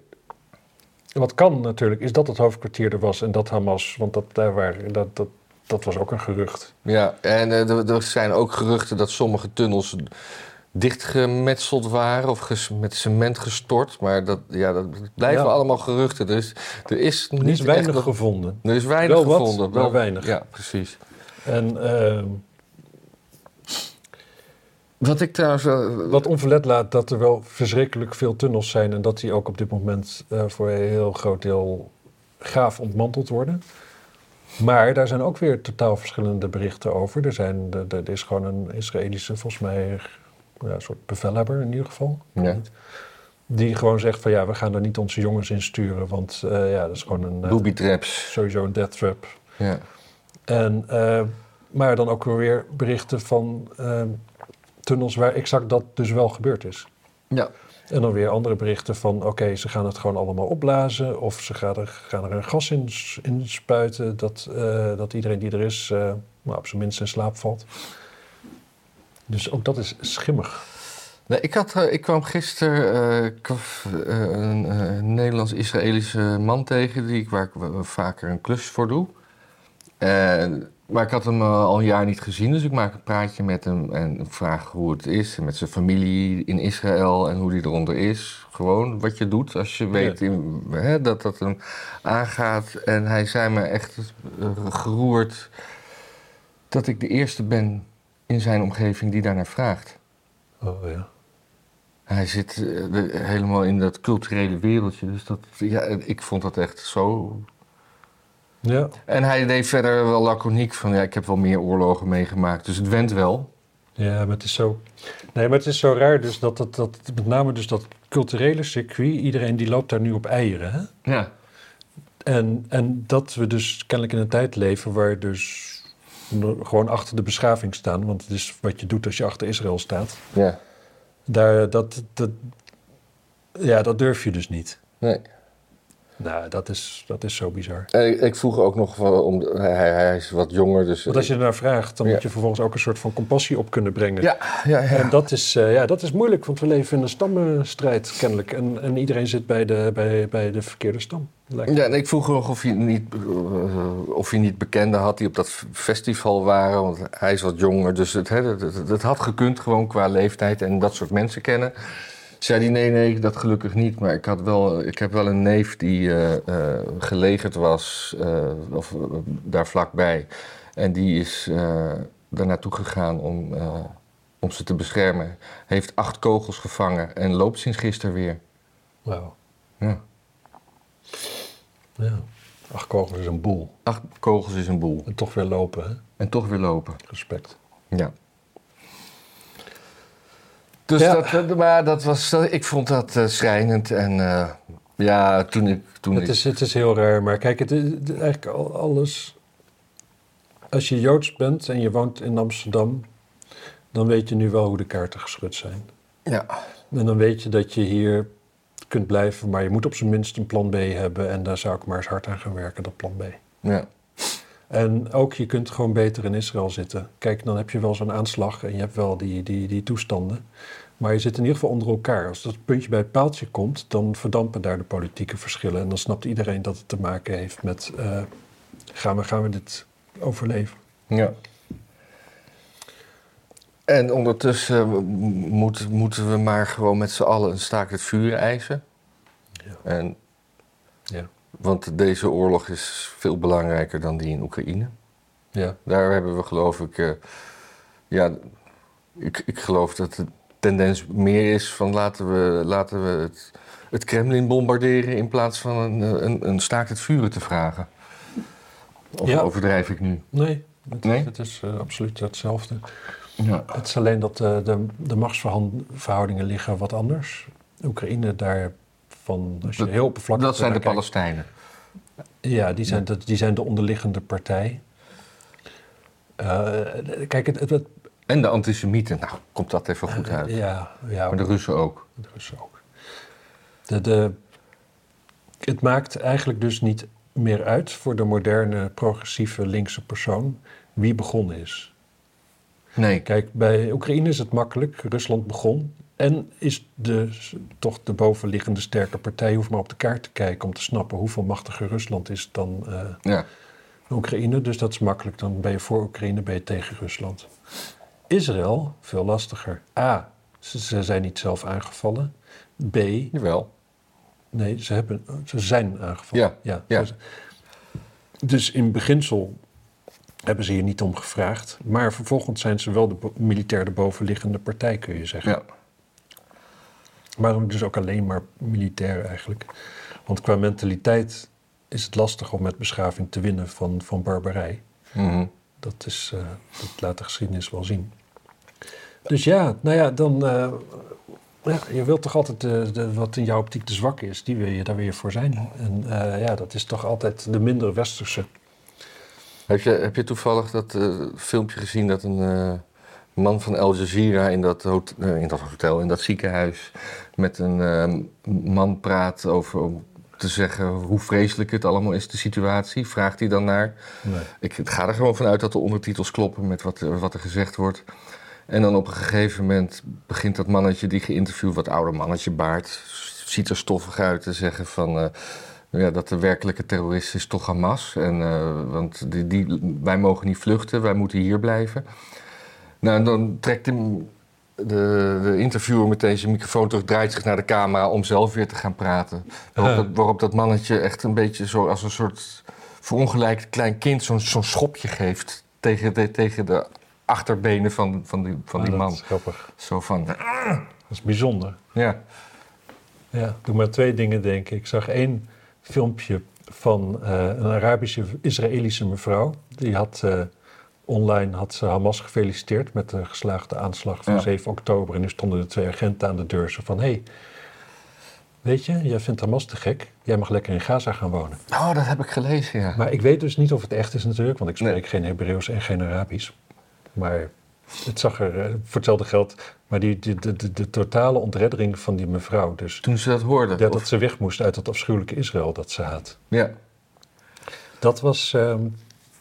[SPEAKER 2] wat kan natuurlijk is dat het hoofdkwartier er was en dat Hamas. Want dat, daar waren, dat, dat, dat was ook een gerucht.
[SPEAKER 1] ja, en eh, er, zijn ook geruchten dat sommige tunnels dichtgemetseld waren of ges- met cement gestort. Maar dat, ja, dat blijven
[SPEAKER 2] Ja.
[SPEAKER 1] allemaal geruchten. Er is, er is niet
[SPEAKER 2] is weinig
[SPEAKER 1] echt
[SPEAKER 2] gevonden.
[SPEAKER 1] Er is weinig
[SPEAKER 2] Wel wat,
[SPEAKER 1] gevonden.
[SPEAKER 2] maar weinig.
[SPEAKER 1] Ja, precies.
[SPEAKER 2] En ehm,
[SPEAKER 1] Wat ik trouwens... eh,
[SPEAKER 2] wat onverlet laat dat er wel verschrikkelijk veel tunnels zijn en dat die ook op dit moment eh, voor een heel groot deel gaaf ontmanteld worden. Maar daar zijn ook weer totaal verschillende berichten over. Er, zijn, er, er is gewoon een Israëlische, volgens mij, ja, een soort bevelhebber in ieder geval.
[SPEAKER 1] Ja.
[SPEAKER 2] Die gewoon zegt van ja, we gaan er niet onze jongens in sturen, want eh, ja, dat is gewoon een,
[SPEAKER 1] Booby traps.
[SPEAKER 2] sowieso een death trap.
[SPEAKER 1] Ja.
[SPEAKER 2] En, maar dan ook weer berichten van tunnels waar exact dat dus wel gebeurd is.
[SPEAKER 1] ja.
[SPEAKER 2] En dan weer andere berichten van oké, ze gaan het gewoon allemaal opblazen. Of ze gaan er, gaan er een gas in, spuiten dat, eh, dat iedereen die er is nou, op zijn minst in slaap valt. Dus ook dat is schimmig.
[SPEAKER 1] Nee, ik, had, eh, ik kwam gisteren een Nederlands-Israëlische man tegen, die, ik- waar ik vaker een klus voor doe. En- maar ik had hem eh, al een jaar niet gezien, dus ik maak een praatje met hem en vraag hoe het is. En met zijn familie in Israël en hoe die eronder is. Gewoon wat je doet als je weet in- hè, dat dat hem aangaat. En hij zei me echt eh, geroerd dat ik de eerste ben in zijn omgeving die daarnaar vraagt.
[SPEAKER 2] Oh ja.
[SPEAKER 1] Hij zit eh, helemaal in dat culturele wereldje. Dus dat, ja, ik vond dat echt zo.
[SPEAKER 2] Ja,
[SPEAKER 1] En hij deed verder wel laconiek van ja, ik heb wel meer oorlogen meegemaakt, dus het went wel.
[SPEAKER 2] ja, maar het is zo. Nee, maar het is zo raar dus dat, dat, dat met name dus dat culturele circuit, iedereen die loopt daar nu op eieren. Hè?
[SPEAKER 1] Ja.
[SPEAKER 2] En, en dat we dus kennelijk in een tijd leven waar dus gewoon achter de beschaving staan. Want het is wat je doet als je achter Israël staat.
[SPEAKER 1] Ja.
[SPEAKER 2] Daar, dat, dat, ja, dat durf je dus niet.
[SPEAKER 1] Nee.
[SPEAKER 2] Nou, dat is, dat is zo bizar.
[SPEAKER 1] Ik, ik vroeg ook nog, om, hij, is wat jonger, dus...
[SPEAKER 2] Want als je ernaar vraagt, dan
[SPEAKER 1] Ja.
[SPEAKER 2] moet je vervolgens ook een soort van compassie op kunnen brengen.
[SPEAKER 1] Ja, ja, ja.
[SPEAKER 2] En dat is, eh, ja, dat is moeilijk, want we leven in een stammenstrijd kennelijk. En, en iedereen zit bij de, bij, bij de verkeerde stam. lijkt.
[SPEAKER 1] Ja, en ik vroeg nog of hij niet, eh, of hij niet bekenden had die op dat festival waren. Want hij is wat jonger, dus het, het- het had gekund gewoon qua leeftijd en dat soort mensen kennen. Zei hij, nee, nee, dat gelukkig niet. Maar ik, had wel, ik heb wel een neef die eh, gelegerd was, eh, of daar vlakbij. En die is daar naartoe gegaan om, om ze te beschermen. Heeft acht kogels gevangen en loopt sinds gisteren weer.
[SPEAKER 2] Wauw.
[SPEAKER 1] Ja.
[SPEAKER 2] Ja. Acht kogels is een boel.
[SPEAKER 1] Acht kogels is een boel.
[SPEAKER 2] En toch weer lopen, hè?
[SPEAKER 1] En toch weer lopen.
[SPEAKER 2] Respect.
[SPEAKER 1] Ja. Dus
[SPEAKER 2] Ja.
[SPEAKER 1] dat, eh, maar dat was, dat- ik vond dat eh, schrijnend. En eh, ja, toen ik... Toen
[SPEAKER 2] Het
[SPEAKER 1] ik
[SPEAKER 2] is, het is heel raar, maar kijk, het is het is eigenlijk al- alles. Als je Joods bent en je woont in Amsterdam, dan weet je nu wel hoe de kaarten geschud zijn.
[SPEAKER 1] ja,
[SPEAKER 2] En dan weet je dat je hier kunt blijven, maar je moet op zijn minst een plan B hebben. En daar zou ik maar eens hard aan gaan werken, dat plan B.
[SPEAKER 1] ja.
[SPEAKER 2] En ook, je kunt gewoon beter in Israël zitten. Kijk, dan heb je wel zo'n aanslag en je hebt wel die, die, die toestanden. Maar je zit in ieder geval onder elkaar. Als dat puntje bij het paaltje komt, dan verdampen daar de politieke verschillen. En dan snapt iedereen dat het te maken heeft met... eh, gaan, we, gaan we dit overleven?
[SPEAKER 1] Ja. En ondertussen moet, moeten we maar gewoon met z'n allen een staakt het vuur eisen.
[SPEAKER 2] Ja.
[SPEAKER 1] En,
[SPEAKER 2] Ja.
[SPEAKER 1] want deze oorlog is veel belangrijker dan die in Oekraïne.
[SPEAKER 2] Ja,
[SPEAKER 1] Daar hebben we geloof ik... eh, ja, ik, ik geloof dat de tendens meer is van laten we, laten we het, het Kremlin bombarderen... in plaats van een, een, een staakt het vuren te vragen. Of
[SPEAKER 2] Ja.
[SPEAKER 1] overdrijf ik nu?
[SPEAKER 2] nee, het,
[SPEAKER 1] Nee?
[SPEAKER 2] het is eh, absoluut hetzelfde.
[SPEAKER 1] Ja.
[SPEAKER 2] Het is alleen dat eh, de, de machtsverhoudingen liggen wat anders. Oekraïne daarvan, als je
[SPEAKER 1] Dat-
[SPEAKER 2] heel oppervlakkig
[SPEAKER 1] Dat zijn de
[SPEAKER 2] kijkt-
[SPEAKER 1] Palestijnen.
[SPEAKER 2] Ja, die zijn, de, die zijn de onderliggende partij. Eh, kijk, het, het-
[SPEAKER 1] En de antisemieten. Nou, komt dat even goed uit.
[SPEAKER 2] ja, ja
[SPEAKER 1] Maar de Russen ook.
[SPEAKER 2] de Russen ook. De, de, het maakt eigenlijk dus niet meer uit voor de moderne, progressieve linkse persoon wie begonnen is.
[SPEAKER 1] Nee.
[SPEAKER 2] Kijk, bij Oekraïne is het makkelijk. Rusland begon. En is de, toch de bovenliggende sterke partij. Je hoeft maar op de kaart te kijken om te snappen hoeveel machtiger Rusland is dan eh,
[SPEAKER 1] Ja.
[SPEAKER 2] Oekraïne. Dus dat is makkelijk. Dan ben je voor Oekraïne, ben je tegen Rusland. Israël, veel lastiger. A, ze, ze zijn niet zelf aangevallen. B,
[SPEAKER 1] Jawel.
[SPEAKER 2] nee, ze, hebben, ze zijn aangevallen.
[SPEAKER 1] Ja, ja.
[SPEAKER 2] ze- Dus in beginsel hebben ze hier niet om gevraagd. Maar vervolgens zijn ze wel de militair de bovenliggende partij, kun je zeggen.
[SPEAKER 1] Ja.
[SPEAKER 2] Maar dus ook alleen maar militair eigenlijk. Want qua mentaliteit is het lastig om met beschaving te winnen van, van barbarij.
[SPEAKER 1] Mhm.
[SPEAKER 2] Dat, is, eh, dat laat de geschiedenis wel zien. Dus ja, nou ja, dan. eh, ja, je wilt toch altijd de, de, wat in jouw optiek te zwak is, die wil je, daar je voor zijn. En eh, ja, dat is toch altijd de minder westerse.
[SPEAKER 1] Heb, je, heb je toevallig dat eh, filmpje gezien dat een man van Al Jazeera in dat, hot- in dat hotel, in dat ziekenhuis, met een man praat over om te zeggen hoe vreselijk het allemaal is, de situatie? Vraagt hij dan naar?
[SPEAKER 2] Nee.
[SPEAKER 1] Ik ga er gewoon vanuit dat de ondertitels kloppen met wat, wat er gezegd wordt. En dan op een gegeven moment begint dat mannetje die geïnterviewd, wat ouder mannetje baard, ziet er stoffig uit te zeggen van eh, ja, dat de werkelijke terrorist is toch Hamas. En, eh, want die, die, wij mogen niet vluchten, wij moeten hier blijven. Nou, en dan trekt hem de, de interviewer meteen zijn microfoon terug, draait zich naar de camera om zelf weer te gaan praten. Waarop, dat, waarop dat mannetje echt een beetje zo als een soort verongelijkt klein kind zo'n zo'n schopje geeft tegen de, tegen de achterbenen van, van die, van die
[SPEAKER 2] Ah,
[SPEAKER 1] man.
[SPEAKER 2] Dat is grappig.
[SPEAKER 1] Zo van,
[SPEAKER 2] Dat is bijzonder.
[SPEAKER 1] ja.
[SPEAKER 2] Ja, doe maar twee dingen, denk ik. Ik zag één filmpje van eh, een Arabische Israëlische mevrouw. Die had eh, online had ze Hamas gefeliciteerd met de geslaagde aanslag van
[SPEAKER 1] Ja.
[SPEAKER 2] 7 oktober. En nu stonden de twee agenten aan de deur. Zo van, hé, hey, weet je, jij vindt Hamas te gek. Jij mag lekker in Gaza gaan wonen.
[SPEAKER 1] Oh, dat heb ik gelezen, ja.
[SPEAKER 2] Maar ik weet dus niet of het echt is natuurlijk, want ik spreek
[SPEAKER 1] Nee.
[SPEAKER 2] geen Hebreeuws en geen Arabisch. Maar het zag er, eh, voor hetzelfde geld, maar die, die, de, de, de totale ontreddering van die mevrouw. Dus
[SPEAKER 1] Toen ze dat
[SPEAKER 2] ja,
[SPEAKER 1] of-
[SPEAKER 2] dat ze weg moest uit dat afschuwelijke Israël dat ze had.
[SPEAKER 1] ja.
[SPEAKER 2] Dat was. ehm,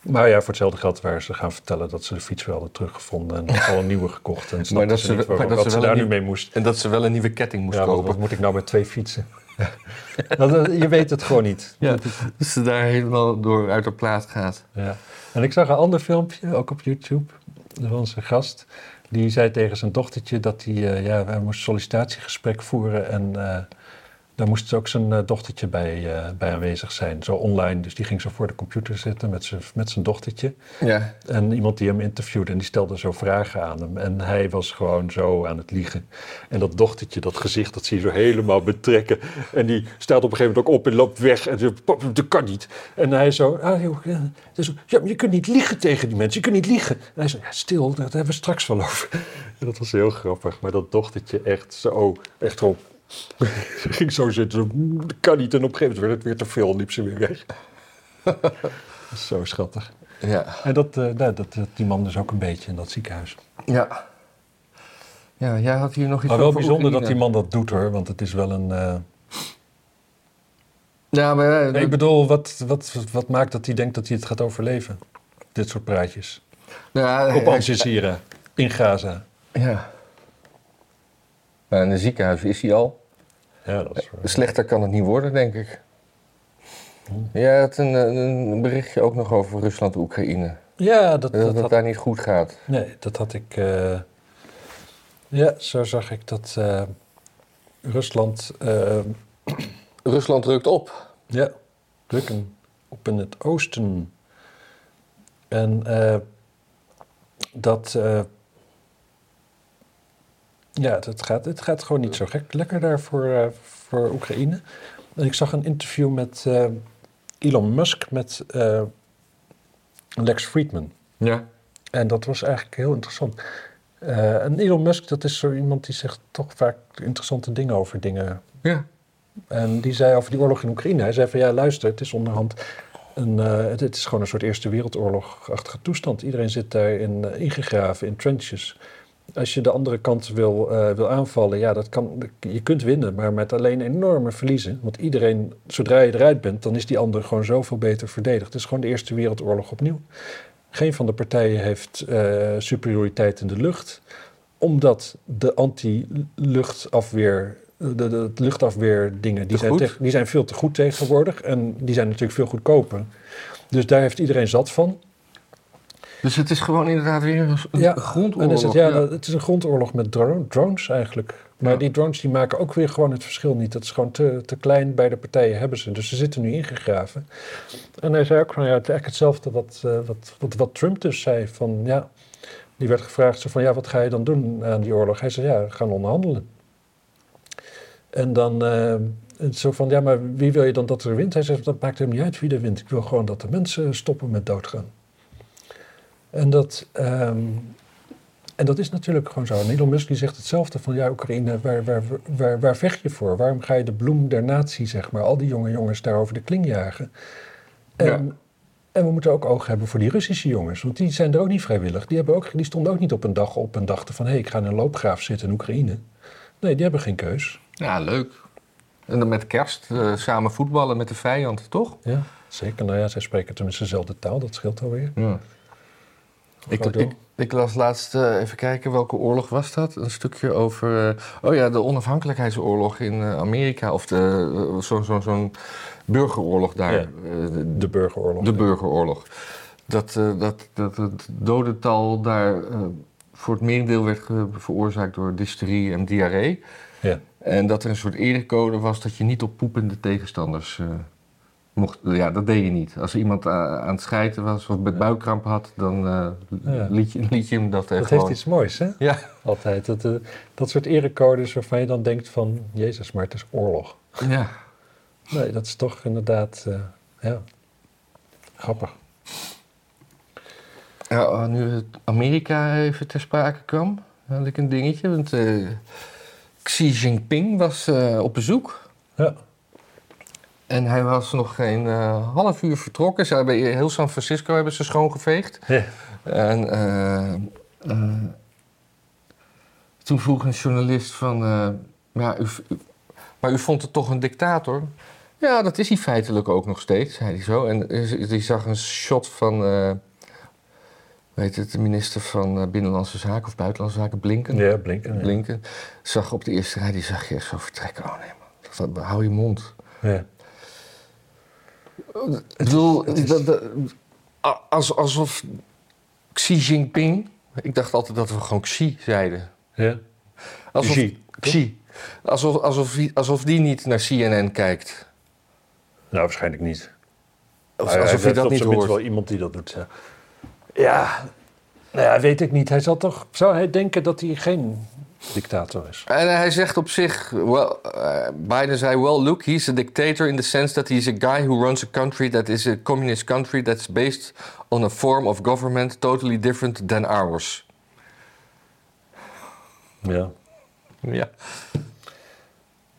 [SPEAKER 2] maar ja, voor hetzelfde geld waren ze gaan vertellen dat ze de fiets wel hadden teruggevonden en *laughs* al een nieuwe gekocht. En snapte
[SPEAKER 1] dat
[SPEAKER 2] ze
[SPEAKER 1] ze-
[SPEAKER 2] niet waarom,
[SPEAKER 1] maar dat ze
[SPEAKER 2] daar nu mee moest.
[SPEAKER 1] En dat ze wel een nieuwe ketting moest
[SPEAKER 2] Ja,
[SPEAKER 1] kopen.
[SPEAKER 2] wat moet ik nou met twee fietsen? *laughs* Dat, je weet het gewoon niet.
[SPEAKER 1] Ja, dus ze daar helemaal door uit de plaat gaat.
[SPEAKER 2] Ja. En ik zag een ander filmpje, ook op YouTube. Een gast. Die zei tegen zijn dochtertje dat hij, eh, ja, hij moest een sollicitatiegesprek voeren. En eh, Daar moest ook zijn eh, dochtertje bij, eh, bij aanwezig zijn, zo online. Dus die ging zo voor de computer zitten met zijn, met zijn dochtertje.
[SPEAKER 1] Ja.
[SPEAKER 2] En iemand die hem interviewde en die stelde zo vragen aan hem. En hij was gewoon zo aan het liegen. En dat dochtertje, dat gezicht, dat zie je zo helemaal betrekken. En die staat op een gegeven moment ook op en loopt weg. En zegt, "Pap, dat kan niet. En hij zo, ah, joh, ja, ja, maar je kunt niet liegen tegen die mensen. Je kunt niet liegen. En hij zei, ja, stil, daar hebben we straks wel over. *laughs* En dat was heel grappig. Maar dat dochtertje echt zo, echt gewoon... ging zo zitten, zo, "Mm, dat kan niet. En op een gegeven moment werd het weer te veel en liep ze weer weg. *laughs* Zo schattig.
[SPEAKER 1] Ja.
[SPEAKER 2] En dat, eh, nou, dat, dat, die man dus ook een beetje in dat ziekenhuis.
[SPEAKER 1] Ja. Ja, jij had hier nog iets
[SPEAKER 2] Maar wel bijzonder dat die man dat doet hoor, want het is wel een... eh,
[SPEAKER 1] Ja, maar... eh,
[SPEAKER 2] Nee, ik bedoel, wat, wat, wat maakt dat hij denkt dat hij het gaat overleven? Dit soort praatjes.
[SPEAKER 1] nou ja,
[SPEAKER 2] Op Al Jazeera, in Gaza.
[SPEAKER 1] Ja. Maar in een ziekenhuis is hij al.
[SPEAKER 2] Ja, dat is.
[SPEAKER 1] Slechter kan het niet worden, denk ik. Jij had een, een berichtje ook nog over Rusland-Oekraïne.
[SPEAKER 2] Ja, dat,
[SPEAKER 1] Dat,
[SPEAKER 2] dat
[SPEAKER 1] het
[SPEAKER 2] had,
[SPEAKER 1] daar niet goed gaat.
[SPEAKER 2] nee, dat had ik... eh, ja, zo zag ik dat eh, Rusland... eh,
[SPEAKER 1] Rusland rukt op.
[SPEAKER 2] Ja, drukken op in het oosten. En eh, dat. Ja, het gaat, het gaat gewoon niet zo gek. Lekker daar voor, eh, voor Oekraïne. En ik zag een interview met eh, Elon Musk met eh, Lex Friedman.
[SPEAKER 1] Ja.
[SPEAKER 2] En dat was eigenlijk heel interessant. En Elon Musk, dat is zo iemand die zegt toch vaak interessante dingen over dingen
[SPEAKER 1] Ja.
[SPEAKER 2] en die zei over die oorlog in Oekraïne. Hij zei van ja, luister, het is onderhand een, het, het is gewoon een soort Eerste Wereldoorlog-achtige toestand. Iedereen zit daarin eh, ingegraven in trenches. Als je de andere kant wil, eh, wil aanvallen, ja, dat kan, je kunt winnen, maar met alleen enorme verliezen. Want iedereen, zodra je eruit bent, dan is die ander gewoon zoveel beter verdedigd. Het is gewoon de Eerste Wereldoorlog opnieuw. Geen van de partijen heeft eh, superioriteit in de lucht, omdat de anti-luchtafweer, de, de, de luchtafweerdingen, die zijn, teg- die zijn veel te goed tegenwoordig en die zijn natuurlijk veel goedkoper. Dus daar heeft iedereen zat van.
[SPEAKER 1] Dus het is gewoon inderdaad weer een,
[SPEAKER 2] Ja,
[SPEAKER 1] grondoorlog.
[SPEAKER 2] Is het, ja, het is een grondoorlog met dro- drones eigenlijk. Maar
[SPEAKER 1] Ja.
[SPEAKER 2] die drones die maken ook weer gewoon het verschil niet. Dat is gewoon te, te klein. Beide partijen hebben ze. Dus ze zitten nu ingegraven. En hij zei ook van ja, het is eigenlijk hetzelfde wat, eh, wat, wat, wat Trump dus zei. Van ja, die werd gevraagd zo van ja, wat ga je dan doen aan die oorlog? Hij zei ja, we gaan onderhandelen. En dan eh, zo van ja, maar wie wil je dan dat er wint? Hij zei dat maakt hem niet uit wie er wint. Ik wil gewoon dat de mensen stoppen met doodgaan. En dat, ehm, en dat is natuurlijk gewoon zo. En Elon Musk die zegt hetzelfde van ja, Oekraïne, waar, waar, waar, waar vecht je voor? Waarom ga je de bloem der natie, zeg maar, al die jonge jongens daar over de kling jagen? En,
[SPEAKER 1] Ja.
[SPEAKER 2] en we moeten ook oog hebben voor die Russische jongens, want die zijn er ook niet vrijwillig. Die, hebben ook, die stonden ook niet op een dag op en dachten van hé, hey, ik ga in een loopgraaf zitten in Oekraïne. Nee, die hebben geen keus.
[SPEAKER 1] Ja, leuk. En dan met kerst eh, samen voetballen met de vijand, toch?
[SPEAKER 2] Ja, zeker. Nou ja, zij spreken tenminste dezelfde taal, dat scheelt alweer.
[SPEAKER 1] Ja. Ik, ik, ik las laatst, eh, even kijken, welke oorlog was dat? Een stukje over, eh, oh ja, de onafhankelijkheidsoorlog in eh, Amerika. Of de, eh, zo- zo- zo'n burgeroorlog daar.
[SPEAKER 2] Ja.
[SPEAKER 1] de,
[SPEAKER 2] burgeroorlog.
[SPEAKER 1] de burgeroorlog. Dat, dat, dat het dodental daar voor het merendeel werd veroorzaakt door dysterie en diarree.
[SPEAKER 2] Ja.
[SPEAKER 1] En dat er een soort erecode was dat je niet op poepende tegenstanders mocht. Ja, dat deed je niet. Als iemand a- aan het schijten was of met buikkramp had, dan eh,
[SPEAKER 2] Ja.
[SPEAKER 1] liet, je, *laughs* liet je hem dat, eh,
[SPEAKER 2] Dat
[SPEAKER 1] gewoon...
[SPEAKER 2] heeft iets moois, hè?
[SPEAKER 1] Ja.
[SPEAKER 2] Altijd. Dat, eh, dat soort erecodes waarvan je dan denkt van... Jezus, maar het is oorlog.
[SPEAKER 1] ja.
[SPEAKER 2] Nee, dat is toch inderdaad... eh, ja, grappig.
[SPEAKER 1] Ja, oh, nu Amerika even ter sprake kwam, had ik een dingetje. Want eh, Xi Jinping was eh, op bezoek.
[SPEAKER 2] Ja,
[SPEAKER 1] En hij was nog geen eh, half uur vertrokken. Ze hebben heel San Francisco hebben ze schoongeveegd.
[SPEAKER 2] ja.
[SPEAKER 1] En eh, eh, toen vroeg een journalist van... ja, u, u- maar u vond het toch een dictator? Ja, dat is hij feitelijk ook nog steeds, zei hij zo. En die zag een shot van... weet het, de minister van Binnenlandse Zaken of Buitenlandse Zaken, Blinken.
[SPEAKER 2] ja Blinken. ja.
[SPEAKER 1] Blinken. Zag op de eerste rij, die zag je zo vertrekken. Oh nee man, dat- hou je mond.
[SPEAKER 2] Ja.
[SPEAKER 1] Ik bedoel, dat- dat- als, alsof Xi Jinping... Ik dacht altijd dat we gewoon Xi zeiden.
[SPEAKER 2] Ja.
[SPEAKER 1] Alsof,
[SPEAKER 2] Xi,
[SPEAKER 1] Xi. Alsof, alsof, die, alsof die niet naar CNN kijkt.
[SPEAKER 2] Nou, waarschijnlijk niet.
[SPEAKER 1] Alsof,
[SPEAKER 2] Maar
[SPEAKER 1] alsof
[SPEAKER 2] hij
[SPEAKER 1] dat niet hoort.
[SPEAKER 2] wel iemand die dat doet. Ja, ja, nou ja weet ik niet. Hij zal toch, zou hij denken dat hij geen dictator is?
[SPEAKER 1] En hij zegt op zich, well, uh, Biden zei, well, look, he's a dictator in the sense that he's a guy who runs a country that is a communist country that's based on a form of government totally different than ours.
[SPEAKER 2] Ja.
[SPEAKER 1] Ja.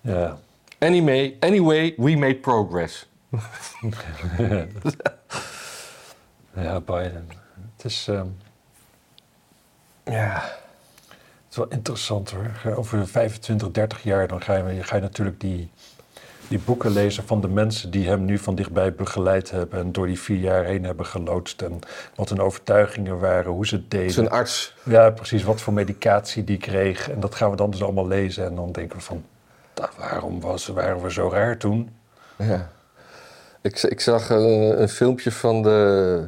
[SPEAKER 2] Ja.
[SPEAKER 1] Anyway, anyway, we made progress. *laughs*
[SPEAKER 2] Ja, Biden. Het is, ehm,
[SPEAKER 1] Ja.
[SPEAKER 2] Het is wel interessant hoor. Over 25, 30 jaar dan ga je, ga je natuurlijk die, die boeken lezen van de mensen die hem nu van dichtbij begeleid hebben en door die vier jaar heen hebben geloodst. En wat hun overtuigingen waren, hoe ze het deden.
[SPEAKER 1] Zijn arts.
[SPEAKER 2] Ja, precies. Wat voor medicatie die kreeg. En dat gaan we dan dus allemaal lezen. En dan denken we van, "Nou, waarom was, waren we zo raar toen?
[SPEAKER 1] Ja. Ik, ik zag een, een filmpje van de,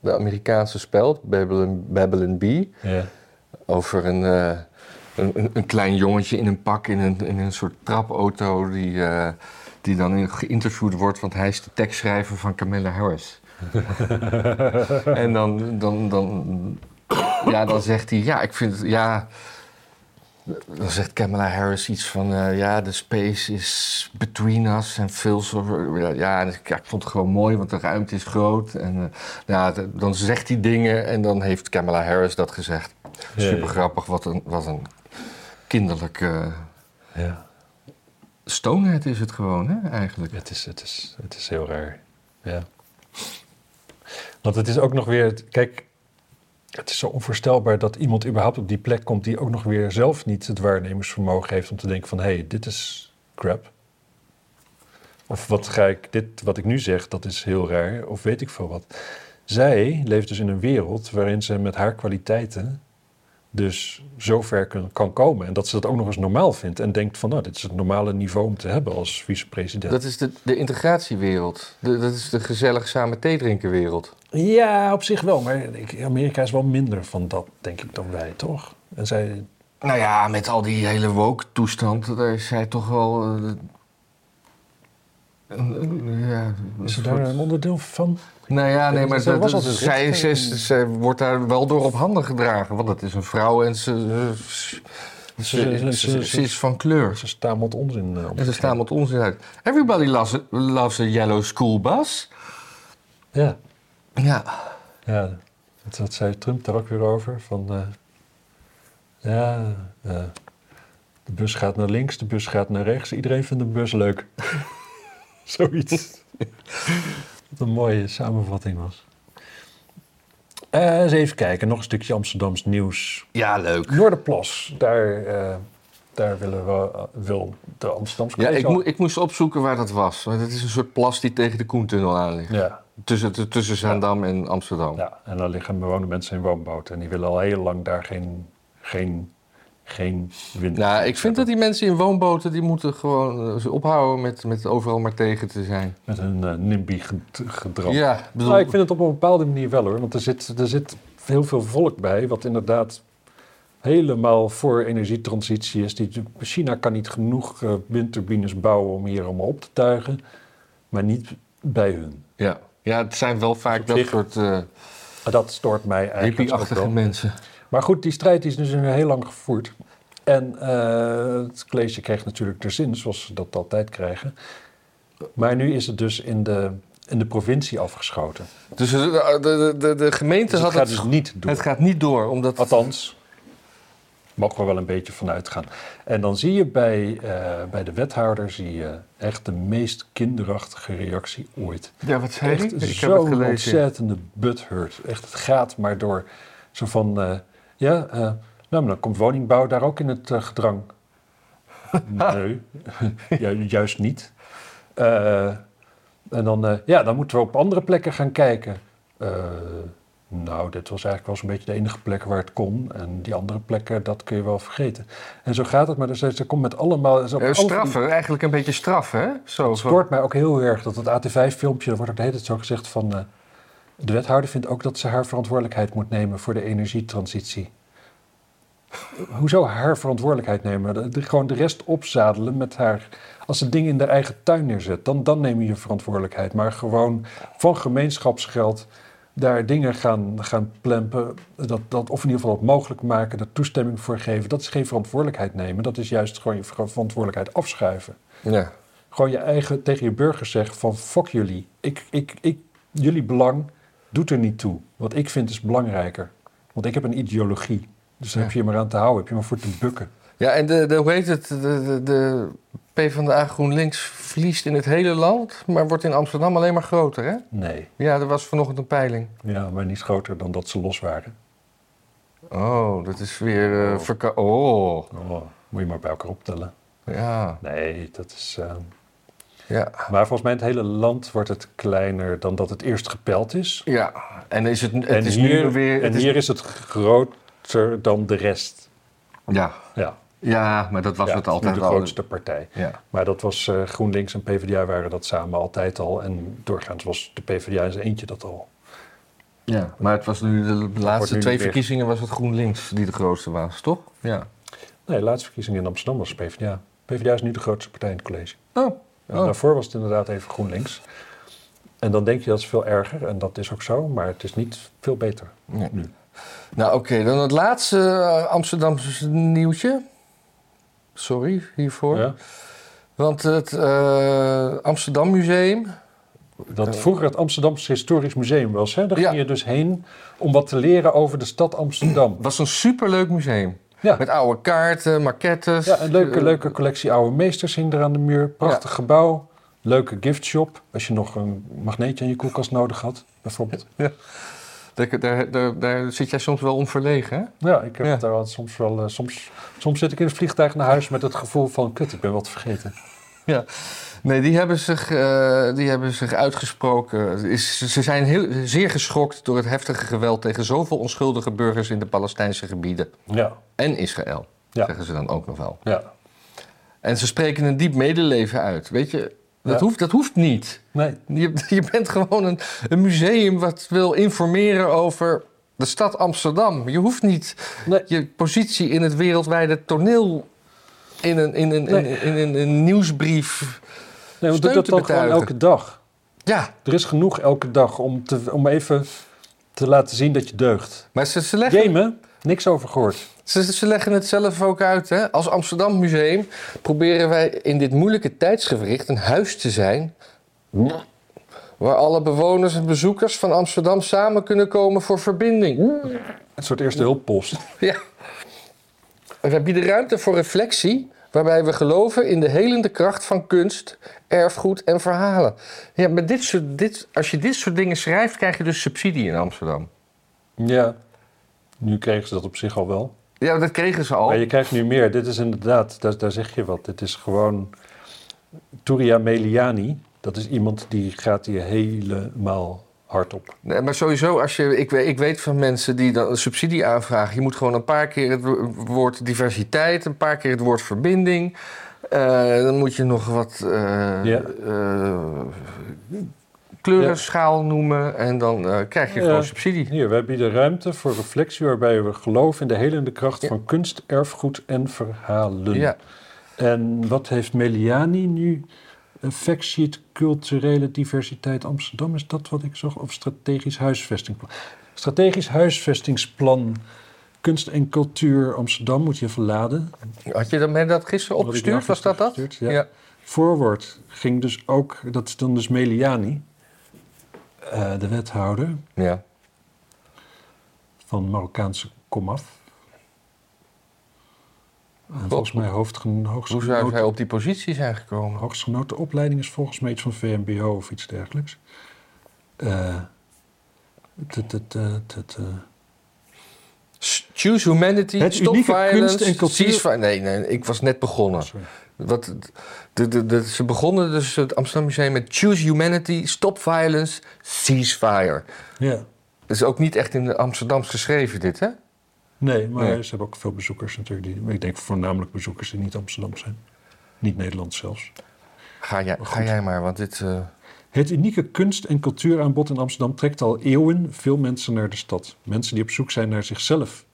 [SPEAKER 1] de Amerikaanse speld, Babylon, Babylon Bee.
[SPEAKER 2] Ja.
[SPEAKER 1] Over een, eh, een, een, een klein jongetje in een pak in een, in een soort trapauto die, eh, die dan geïnterviewd wordt, want hij is de tekstschrijver van Camilla Harris. *laughs* en dan, dan, dan, ja, dan zegt hij, ja, ik vind het, ja... Dan zegt Kamala Harris iets van, eh, ja, de space is between us en fills over. Ja, ik, vond het gewoon mooi, want de ruimte is groot. En eh, ja, dan zegt hij dingen en dan heeft Kamala Harris dat gezegd.
[SPEAKER 2] Ja,
[SPEAKER 1] Super grappig, wat een, wat een kinderlijke
[SPEAKER 2] ja.
[SPEAKER 1] stoomheid is het gewoon, hè, eigenlijk.
[SPEAKER 2] Het, is, het, is, het is heel raar. Ja. Want het is ook nog weer... Kijk, het is zo onvoorstelbaar dat iemand überhaupt op die plek komt... die ook nog weer zelf niet het waarnemingsvermogen heeft... om te denken van, hé, hey, dit is crap. Of wat ga ik, dit wat ik nu zeg, dat is heel raar. Of weet ik veel wat. Zij leeft dus in een wereld waarin ze met haar kwaliteiten... dus zo ver kan, kan komen. En dat ze dat ook nog eens normaal vindt. En denkt van, nou, dit is het normale niveau om te hebben als vicepresident.
[SPEAKER 1] Dat is de, de integratiewereld. De, dat is de gezellig samen thee drinken wereld.
[SPEAKER 2] Ja, op zich wel. Maar ik- Amerika is wel minder van dat, denk ik, dan wij, toch? En zij...
[SPEAKER 1] Nou ja, met al die hele woke-toestand, daar is zij toch wel... eh, ja,
[SPEAKER 2] Is er daar een onderdeel van?
[SPEAKER 1] Nou ja, nee, maar
[SPEAKER 2] Zij
[SPEAKER 1] dat- zij, zij, zij wordt daar wel door op handen gedragen. Want dat is een vrouw en ze, ze, ze,
[SPEAKER 2] Ze- ze-
[SPEAKER 1] ze-
[SPEAKER 2] ze-
[SPEAKER 1] ze is van kleur.
[SPEAKER 2] Ze staan wat onzin uh,
[SPEAKER 1] En ze staan met onzin uit. Everybody loves a, loves a yellow school bus.
[SPEAKER 2] Ja,
[SPEAKER 1] Ja.
[SPEAKER 2] ja. Dat, dat zei Trump daar ook weer over. Van, eh, ja, eh, de bus gaat naar links, de bus gaat naar rechts. Iedereen vindt de bus leuk. *laughs* Zoiets. *laughs* Wat een mooie samenvatting was. Eh, eens even kijken, nog een stukje Amsterdams nieuws.
[SPEAKER 1] Ja, leuk.
[SPEAKER 2] Noorderplas, daar, eh, daar willen we, wil de Amsterdamse
[SPEAKER 1] Ja, ik, moe- ik moest opzoeken waar dat was. Want het is een soort plas die tegen de Koentunnel aan ligt.
[SPEAKER 2] Ja,
[SPEAKER 1] Tussen, tussen Zaandam en Amsterdam.
[SPEAKER 2] ja, en dan liggen bewoonde mensen in woonboten. En die willen al heel lang daar geen, geen, geen wind.
[SPEAKER 1] Nou, ik vind dat die mensen in woonboten... die moeten gewoon eh, ze ophouden met, met overal maar tegen te zijn.
[SPEAKER 2] Met hun eh NIMBY-gedrag.
[SPEAKER 1] Ja, ik bedoel...
[SPEAKER 2] Nou, ik vind het op een bepaalde manier wel hoor. Want er zit, er zit heel veel volk bij, wat inderdaad helemaal voor energietransitie is. Die, China kan niet genoeg eh, windturbines bouwen om hier allemaal op te tuigen, maar niet bij hun.
[SPEAKER 1] Ja. ja, het zijn wel vaak dat soort eh
[SPEAKER 2] Dat stoort mij eigenlijk
[SPEAKER 1] hippie-achtige mensen.
[SPEAKER 2] Maar goed, die strijd is dus heel lang gevoerd. En eh, het college kreeg natuurlijk de zin, zoals ze dat altijd krijgen. Maar nu is het dus in de, in de provincie afgeschoten.
[SPEAKER 1] Dus de, de, de, de gemeente
[SPEAKER 2] Dus het
[SPEAKER 1] had
[SPEAKER 2] gaat
[SPEAKER 1] het...
[SPEAKER 2] dus niet door.
[SPEAKER 1] Het gaat niet door, omdat...
[SPEAKER 2] Althans, mogen we wel een beetje van uitgaan. En dan zie je bij, eh, bij de wethouder zie je echt de meest kinderachtige reactie ooit.
[SPEAKER 1] Ja, wat zei
[SPEAKER 2] Echt
[SPEAKER 1] hij? Ik heb het
[SPEAKER 2] zo'n
[SPEAKER 1] gelezen.
[SPEAKER 2] ontzettende butthurt. Echt, het gaat maar door. Zo van, eh, ja, eh, nou, maar dan komt woningbouw daar ook in het eh, gedrang. *laughs* nee, *laughs* Ju- juist niet. Eh, en dan, ja, dan moeten we op andere plekken gaan kijken. Nou, dit was eigenlijk wel zo'n beetje de enige plek waar het kon. En die andere plekken, dat kun je wel vergeten. En zo gaat het, maar dus, ze komt met allemaal... Alle-
[SPEAKER 1] straffen, eigenlijk een beetje straf, hè? Zo,
[SPEAKER 2] het stoort mij ook heel erg dat het AT5-filmpje, er wordt ook de hele tijd zo gezegd van... de wethouder vindt ook dat ze haar verantwoordelijkheid moet nemen voor de energietransitie. hoezo haar verantwoordelijkheid nemen? De, gewoon de rest opzadelen met haar. Als ze dingen in de eigen tuin neerzet, dan, dan neem je je verantwoordelijkheid. Maar gewoon van gemeenschapsgeld daar dingen gaan, gaan plempen. Dat, dat, of in ieder geval dat mogelijk maken, er toestemming voor geven. Dat is geen verantwoordelijkheid nemen. Dat is juist gewoon je ver- verantwoordelijkheid afschuiven.
[SPEAKER 1] Ja.
[SPEAKER 2] Gewoon je eigen tegen je burgers zeggen van fuck jullie. Ik, ik, ik, jullie belang doet er niet toe. Wat ik vind is belangrijker. Want ik heb een ideologie. Dus daar
[SPEAKER 1] Ja.
[SPEAKER 2] heb je je maar aan te houden. Heb je maar voor te bukken.
[SPEAKER 1] Ja, en de, de, hoe heet het? De, de, de PvdA GroenLinks verliest in het hele land, maar wordt in Amsterdam alleen maar groter, hè?
[SPEAKER 2] Nee.
[SPEAKER 1] Ja, er was vanochtend een peiling.
[SPEAKER 2] Ja, maar niet groter dan dat ze los waren.
[SPEAKER 1] Oh, dat is weer
[SPEAKER 2] Oh.
[SPEAKER 1] verka- Oh,
[SPEAKER 2] Oh, moet je maar bij elkaar optellen.
[SPEAKER 1] ja.
[SPEAKER 2] Nee, dat is... eh,
[SPEAKER 1] Ja.
[SPEAKER 2] Maar volgens mij in het hele land wordt het kleiner dan dat het eerst gepeld is.
[SPEAKER 1] Ja, en is het, het
[SPEAKER 2] en
[SPEAKER 1] is
[SPEAKER 2] hier,
[SPEAKER 1] nu weer...
[SPEAKER 2] en
[SPEAKER 1] is-
[SPEAKER 2] hier is het groter dan de rest.
[SPEAKER 1] Ja.
[SPEAKER 2] Ja,
[SPEAKER 1] ja, maar dat was
[SPEAKER 2] ja,
[SPEAKER 1] het altijd
[SPEAKER 2] de
[SPEAKER 1] al.
[SPEAKER 2] grootste partij.
[SPEAKER 1] Ja.
[SPEAKER 2] Maar dat was eh, GroenLinks en PvdA waren dat samen altijd al. En doorgaans was de PvdA in zijn eentje dat al.
[SPEAKER 1] ja, maar het was nu de laatste
[SPEAKER 2] nu
[SPEAKER 1] twee verkiezingen was het GroenLinks die de grootste was, toch? Ja.
[SPEAKER 2] Nee, de laatste verkiezingen in Amsterdam was PvdA. PvdA is nu de grootste partij in het college.
[SPEAKER 1] Oh.
[SPEAKER 2] En
[SPEAKER 1] Oh.
[SPEAKER 2] daarvoor was het inderdaad even GroenLinks. En dan denk je dat is veel erger. En dat is ook zo. Maar het is niet veel beter
[SPEAKER 1] Ja.
[SPEAKER 2] nu.
[SPEAKER 1] Nou, oké, dan het laatste eh, Amsterdamse nieuwtje. Sorry hiervoor.
[SPEAKER 2] Ja?
[SPEAKER 1] Want het eh, Amsterdam Museum.
[SPEAKER 2] Dat vroeger het Amsterdamse Historisch Museum was. Hè? Daar
[SPEAKER 1] Ja.
[SPEAKER 2] ging je dus heen om wat te leren over de stad Amsterdam.
[SPEAKER 1] was een superleuk museum.
[SPEAKER 2] Ja,
[SPEAKER 1] Met oude kaarten, maquettes.
[SPEAKER 2] ja een leuke,
[SPEAKER 1] Eh,
[SPEAKER 2] leuke collectie oude meesters hing er aan de muur. Prachtig gebouw. Leuke giftshop. Als je nog een magneetje aan je koelkast nodig had, bijvoorbeeld. *laughs*
[SPEAKER 1] Daar, daar, daar, daar zit jij soms wel onverlegen, hè?
[SPEAKER 2] Ja, ik heb
[SPEAKER 1] Ja.
[SPEAKER 2] daar wel soms wel... eh, soms, soms zit ik in het vliegtuig naar huis met het gevoel van... Kut, ik ben wat vergeten.
[SPEAKER 1] Nee, die hebben zich, eh, die hebben zich uitgesproken. Is, ze zijn heel, zeer geschokt door het heftige geweld tegen zoveel onschuldige burgers in de Palestijnse gebieden.
[SPEAKER 2] Ja,
[SPEAKER 1] En Israël,
[SPEAKER 2] Ja.
[SPEAKER 1] zeggen ze dan ook nog wel.
[SPEAKER 2] ja.
[SPEAKER 1] En ze spreken een diep medeleven uit. Weet je, dat,
[SPEAKER 2] Ja.
[SPEAKER 1] hoeft, dat hoeft niet.
[SPEAKER 2] Nee,
[SPEAKER 1] Je, je bent gewoon een, een museum wat wil informeren over de stad Amsterdam. Je hoeft niet
[SPEAKER 2] nee.
[SPEAKER 1] je positie in het wereldwijde toneel in een, in een, in, een nieuwsbrief.
[SPEAKER 2] Nee want doe dat dan gewoon elke dag.
[SPEAKER 1] Ja,
[SPEAKER 2] Er is genoeg elke dag om, te, om even te laten zien dat je deugt.
[SPEAKER 1] maar ze, ze, leggen,
[SPEAKER 2] Gamen, niks over gehoord.
[SPEAKER 1] ze, ze leggen het zelf ook uit. Hè? Als Amsterdam Museum proberen wij in dit moeilijke tijdsgewricht een huis te zijn. Waar alle bewoners en bezoekers van Amsterdam samen kunnen komen voor verbinding.
[SPEAKER 2] Een soort eerste hulppost.
[SPEAKER 1] Ja. Wij bieden ruimte voor reflectie, waarbij we geloven in de helende kracht van kunst, erfgoed en verhalen. Ja, maar dit soort, dit, als je dit soort dingen schrijft, krijg je dus subsidie in Amsterdam.
[SPEAKER 2] Ja, nu kregen ze dat op zich al wel.
[SPEAKER 1] Ja, dat kregen ze al.
[SPEAKER 2] Maar je krijgt nu meer. Dit is inderdaad, daar, daar zeg je wat. Dit is gewoon Turia Meliani. Dat is iemand die gaat hier helemaal
[SPEAKER 1] Nee, maar sowieso, als je, ik, weet, ik weet van mensen die dan een subsidie aanvragen. Je moet gewoon een paar keer het wo- woord diversiteit, een paar keer het woord verbinding. Eh, dan moet je nog wat
[SPEAKER 2] Ja.
[SPEAKER 1] eh, kleurenschaal noemen. En dan krijg je
[SPEAKER 2] Ja.
[SPEAKER 1] gewoon subsidie.
[SPEAKER 2] Hier, wij bieden ruimte voor reflectie waarbij we geloven in de helende kracht van kunst, erfgoed en verhalen.
[SPEAKER 1] Ja.
[SPEAKER 2] En wat heeft Meliani nu? Een factsheet culturele diversiteit Amsterdam, is dat wat ik zag? Of strategisch huisvestingsplan? Strategisch huisvestingsplan kunst en cultuur Amsterdam moet je even laden.
[SPEAKER 1] Had je dat, dat gisteren opgestuurd? Was dat dat?
[SPEAKER 2] ja. Forward ging dus ook, dat is dan dus Meliani, eh, de wethouder
[SPEAKER 1] ja.
[SPEAKER 2] van Marokkaanse komaf. En volgens mij hoofdgen,
[SPEAKER 1] Hoe zou
[SPEAKER 2] hoogstgenoten,
[SPEAKER 1] hij op die positie zijn gekomen?
[SPEAKER 2] hoogstgenoten opleiding is volgens mij iets van VMBO of iets dergelijks. Eh,
[SPEAKER 1] Choose humanity,
[SPEAKER 2] Het
[SPEAKER 1] stop violence,
[SPEAKER 2] kunst en cultuur-
[SPEAKER 1] ceasefire- Nee, nee, ik was net begonnen.
[SPEAKER 2] sorry.
[SPEAKER 1] Wat, de, de, de, ze begonnen dus het Amsterdam Museum met Choose humanity, stop violence, ceasefire.
[SPEAKER 2] Ja,
[SPEAKER 1] Dat is ook niet echt in de Amsterdams geschreven, dit, hè?
[SPEAKER 2] Nee, maar
[SPEAKER 1] Nee.
[SPEAKER 2] ze hebben ook veel bezoekers natuurlijk. Die, ik denk voornamelijk bezoekers die niet Amsterdam zijn. Niet Nederland zelfs.
[SPEAKER 1] Ga jij,
[SPEAKER 2] Maar
[SPEAKER 1] ga jij maar, want dit... eh,
[SPEAKER 2] Het unieke kunst- en cultuuraanbod in Amsterdam trekt al eeuwen veel mensen naar de stad. Mensen die op zoek zijn naar zichzelf.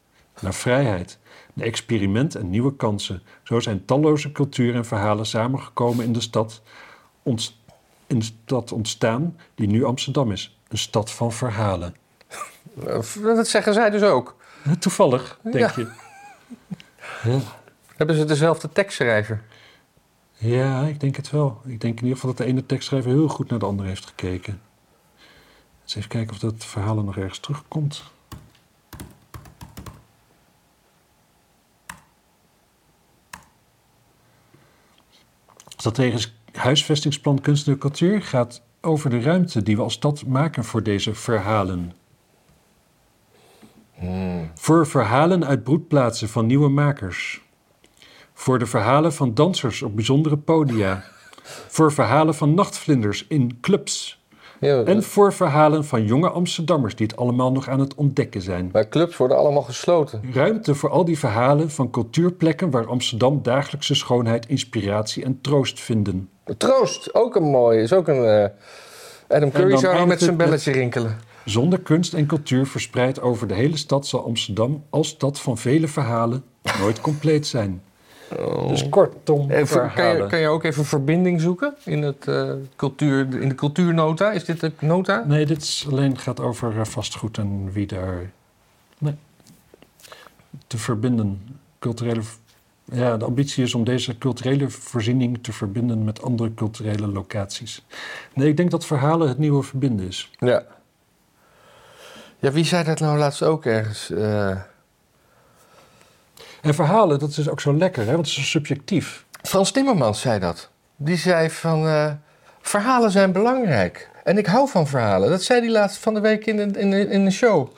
[SPEAKER 2] naar vrijheid, naar experiment en nieuwe kansen. Zo zijn talloze culturen en verhalen samengekomen in de stad, ont- in de stad ontstaan die nu Amsterdam is. Een stad van verhalen.
[SPEAKER 1] Eh, Dat zeggen zij dus ook.
[SPEAKER 2] Toevallig, denk
[SPEAKER 1] Ja.
[SPEAKER 2] je. *laughs* Ja.
[SPEAKER 1] Hebben ze dezelfde tekstschrijver?
[SPEAKER 2] Ja, ik denk het wel. Ik denk in ieder geval dat de ene tekstschrijver heel goed naar de andere heeft gekeken. Eens even kijken of dat verhaal er nog ergens terugkomt. Strategisch huisvestingsplan kunst en cultuur gaat over de ruimte die we als stad maken voor deze verhalen. Voor verhalen uit broedplaatsen van nieuwe makers. Voor de verhalen van dansers op bijzondere podia. Voor verhalen van nachtvlinders in clubs.
[SPEAKER 1] Ja,
[SPEAKER 2] En voor verhalen van jonge Amsterdammers die het allemaal nog aan het ontdekken zijn.
[SPEAKER 1] Maar clubs worden allemaal gesloten.
[SPEAKER 2] Ruimte voor al die verhalen van cultuurplekken waar Amsterdam dagelijkse schoonheid, inspiratie en troost vinden.
[SPEAKER 1] Troost, ook een mooie. Is ook een... eh, Adam Curry zou met zijn
[SPEAKER 2] met-
[SPEAKER 1] belletje rinkelen.
[SPEAKER 2] Zonder kunst en cultuur verspreid over de hele stad zal Amsterdam als stad van vele verhalen nooit compleet zijn. Dus kortom,
[SPEAKER 1] voor- kan, je, kan je ook even verbinding zoeken in, het, eh, cultuur, in de cultuurnota? Is dit de nota?
[SPEAKER 2] Nee, dit is alleen gaat over eh, vastgoed en wie daar. Nee. Te verbinden. Culturele. Ja, de ambitie is om deze culturele voorziening te verbinden met andere culturele locaties. Nee, ik denk dat verhalen het nieuwe verbinden is.
[SPEAKER 1] Ja. Ja, wie zei dat nou laatst ook ergens? Eh,
[SPEAKER 2] En verhalen, dat is ook zo lekker, hè? want het is zo subjectief.
[SPEAKER 1] Frans Timmermans zei dat. Die zei van, eh, verhalen zijn belangrijk. En ik hou van verhalen. Dat zei hij laatst van de week in de, in de, in de show.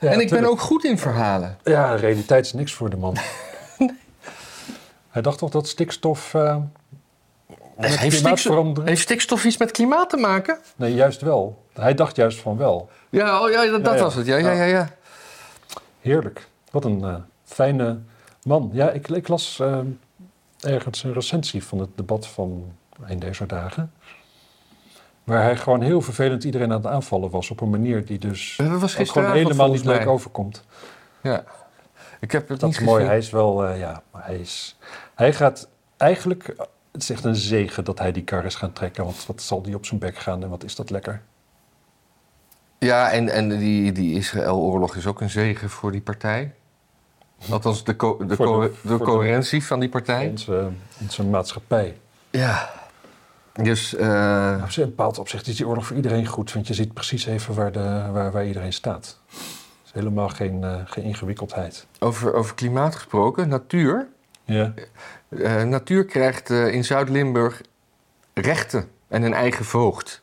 [SPEAKER 2] Ja,
[SPEAKER 1] en ik ben ook goed in verhalen.
[SPEAKER 2] Ja, realiteit is niks voor de man. *laughs* Hij dacht toch dat stikstof. eh
[SPEAKER 1] heeft, stikstof, heeft stikstof iets met klimaat te maken?
[SPEAKER 2] Nee, juist wel. Hij dacht juist van wel.
[SPEAKER 1] Ja, oh, ja dat, was het. Ja, ja, ja, ja.
[SPEAKER 2] Heerlijk. Wat een eh, fijne man. Ja, ik, ik las eh, ergens een recensie van het debat van een deze dagen. Waar hij gewoon heel vervelend iedereen aan het aanvallen was. Op een manier die dus gewoon helemaal niet leuk overkomt.
[SPEAKER 1] Ja. Ik heb het
[SPEAKER 2] Dat
[SPEAKER 1] niet
[SPEAKER 2] is mooi. Hij is wel, eh, ja, maar hij is... Hij gaat eigenlijk... Het is echt een zegen dat hij die kar is gaan trekken. Want wat zal die op zijn bek gaan en wat is dat lekker.
[SPEAKER 1] Ja, en, en die, die Israël-oorlog is ook een zegen voor die partij. Althans, de, co- de, co- de,
[SPEAKER 2] de-
[SPEAKER 1] coherentie van die partij.
[SPEAKER 2] Onze, onze maatschappij.
[SPEAKER 1] Ja. Dus, eh,
[SPEAKER 2] Op een bepaald opzicht is die oorlog voor iedereen goed. Want je ziet precies even waar, de, waar, waar iedereen staat. Het is helemaal geen, eh, geen ingewikkeldheid.
[SPEAKER 1] over, over klimaat gesproken, natuur.
[SPEAKER 2] Ja.
[SPEAKER 1] Eh, natuur krijgt eh, in Zuid-Limburg rechten en een eigen voogd.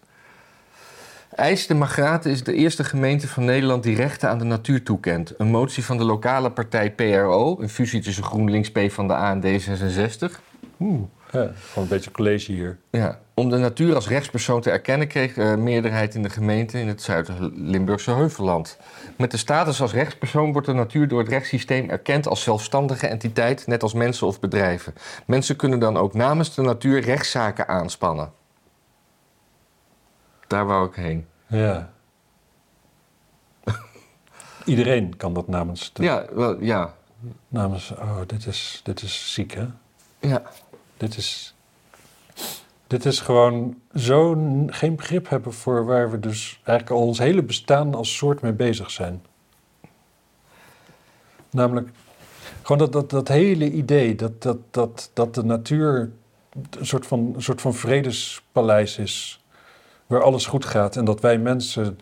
[SPEAKER 1] IJs de Magraten is de eerste gemeente van Nederland die rechten aan de natuur toekent. Een motie van de lokale partij PRO, een fusie tussen GroenLinks, PvdA en D66. Oeh.
[SPEAKER 2] Ja, gewoon een beetje college hier.
[SPEAKER 1] Ja, om de natuur als rechtspersoon te erkennen kreeg eh, meerderheid in de gemeente in het Zuid-Limburgse Heuvelland. Met de status als rechtspersoon wordt de natuur door het rechtssysteem erkend als zelfstandige entiteit, net als mensen of bedrijven. Mensen kunnen dan ook namens de natuur rechtszaken aanspannen. Daar wou ik heen.
[SPEAKER 2] Ja. *laughs* Iedereen kan dat namens... De,
[SPEAKER 1] Ja, wel, ja,
[SPEAKER 2] namens oh, dit is, dit is ziek, hè?
[SPEAKER 1] ja.
[SPEAKER 2] Dit is... Dit is gewoon zo geen begrip hebben voor waar we dus eigenlijk al ons hele bestaan als soort mee bezig zijn. Namelijk, gewoon dat, dat, dat hele idee dat, dat, dat, dat de natuur een soort, van, een soort van vredespaleis is. Waar alles goed gaat en dat wij mensen,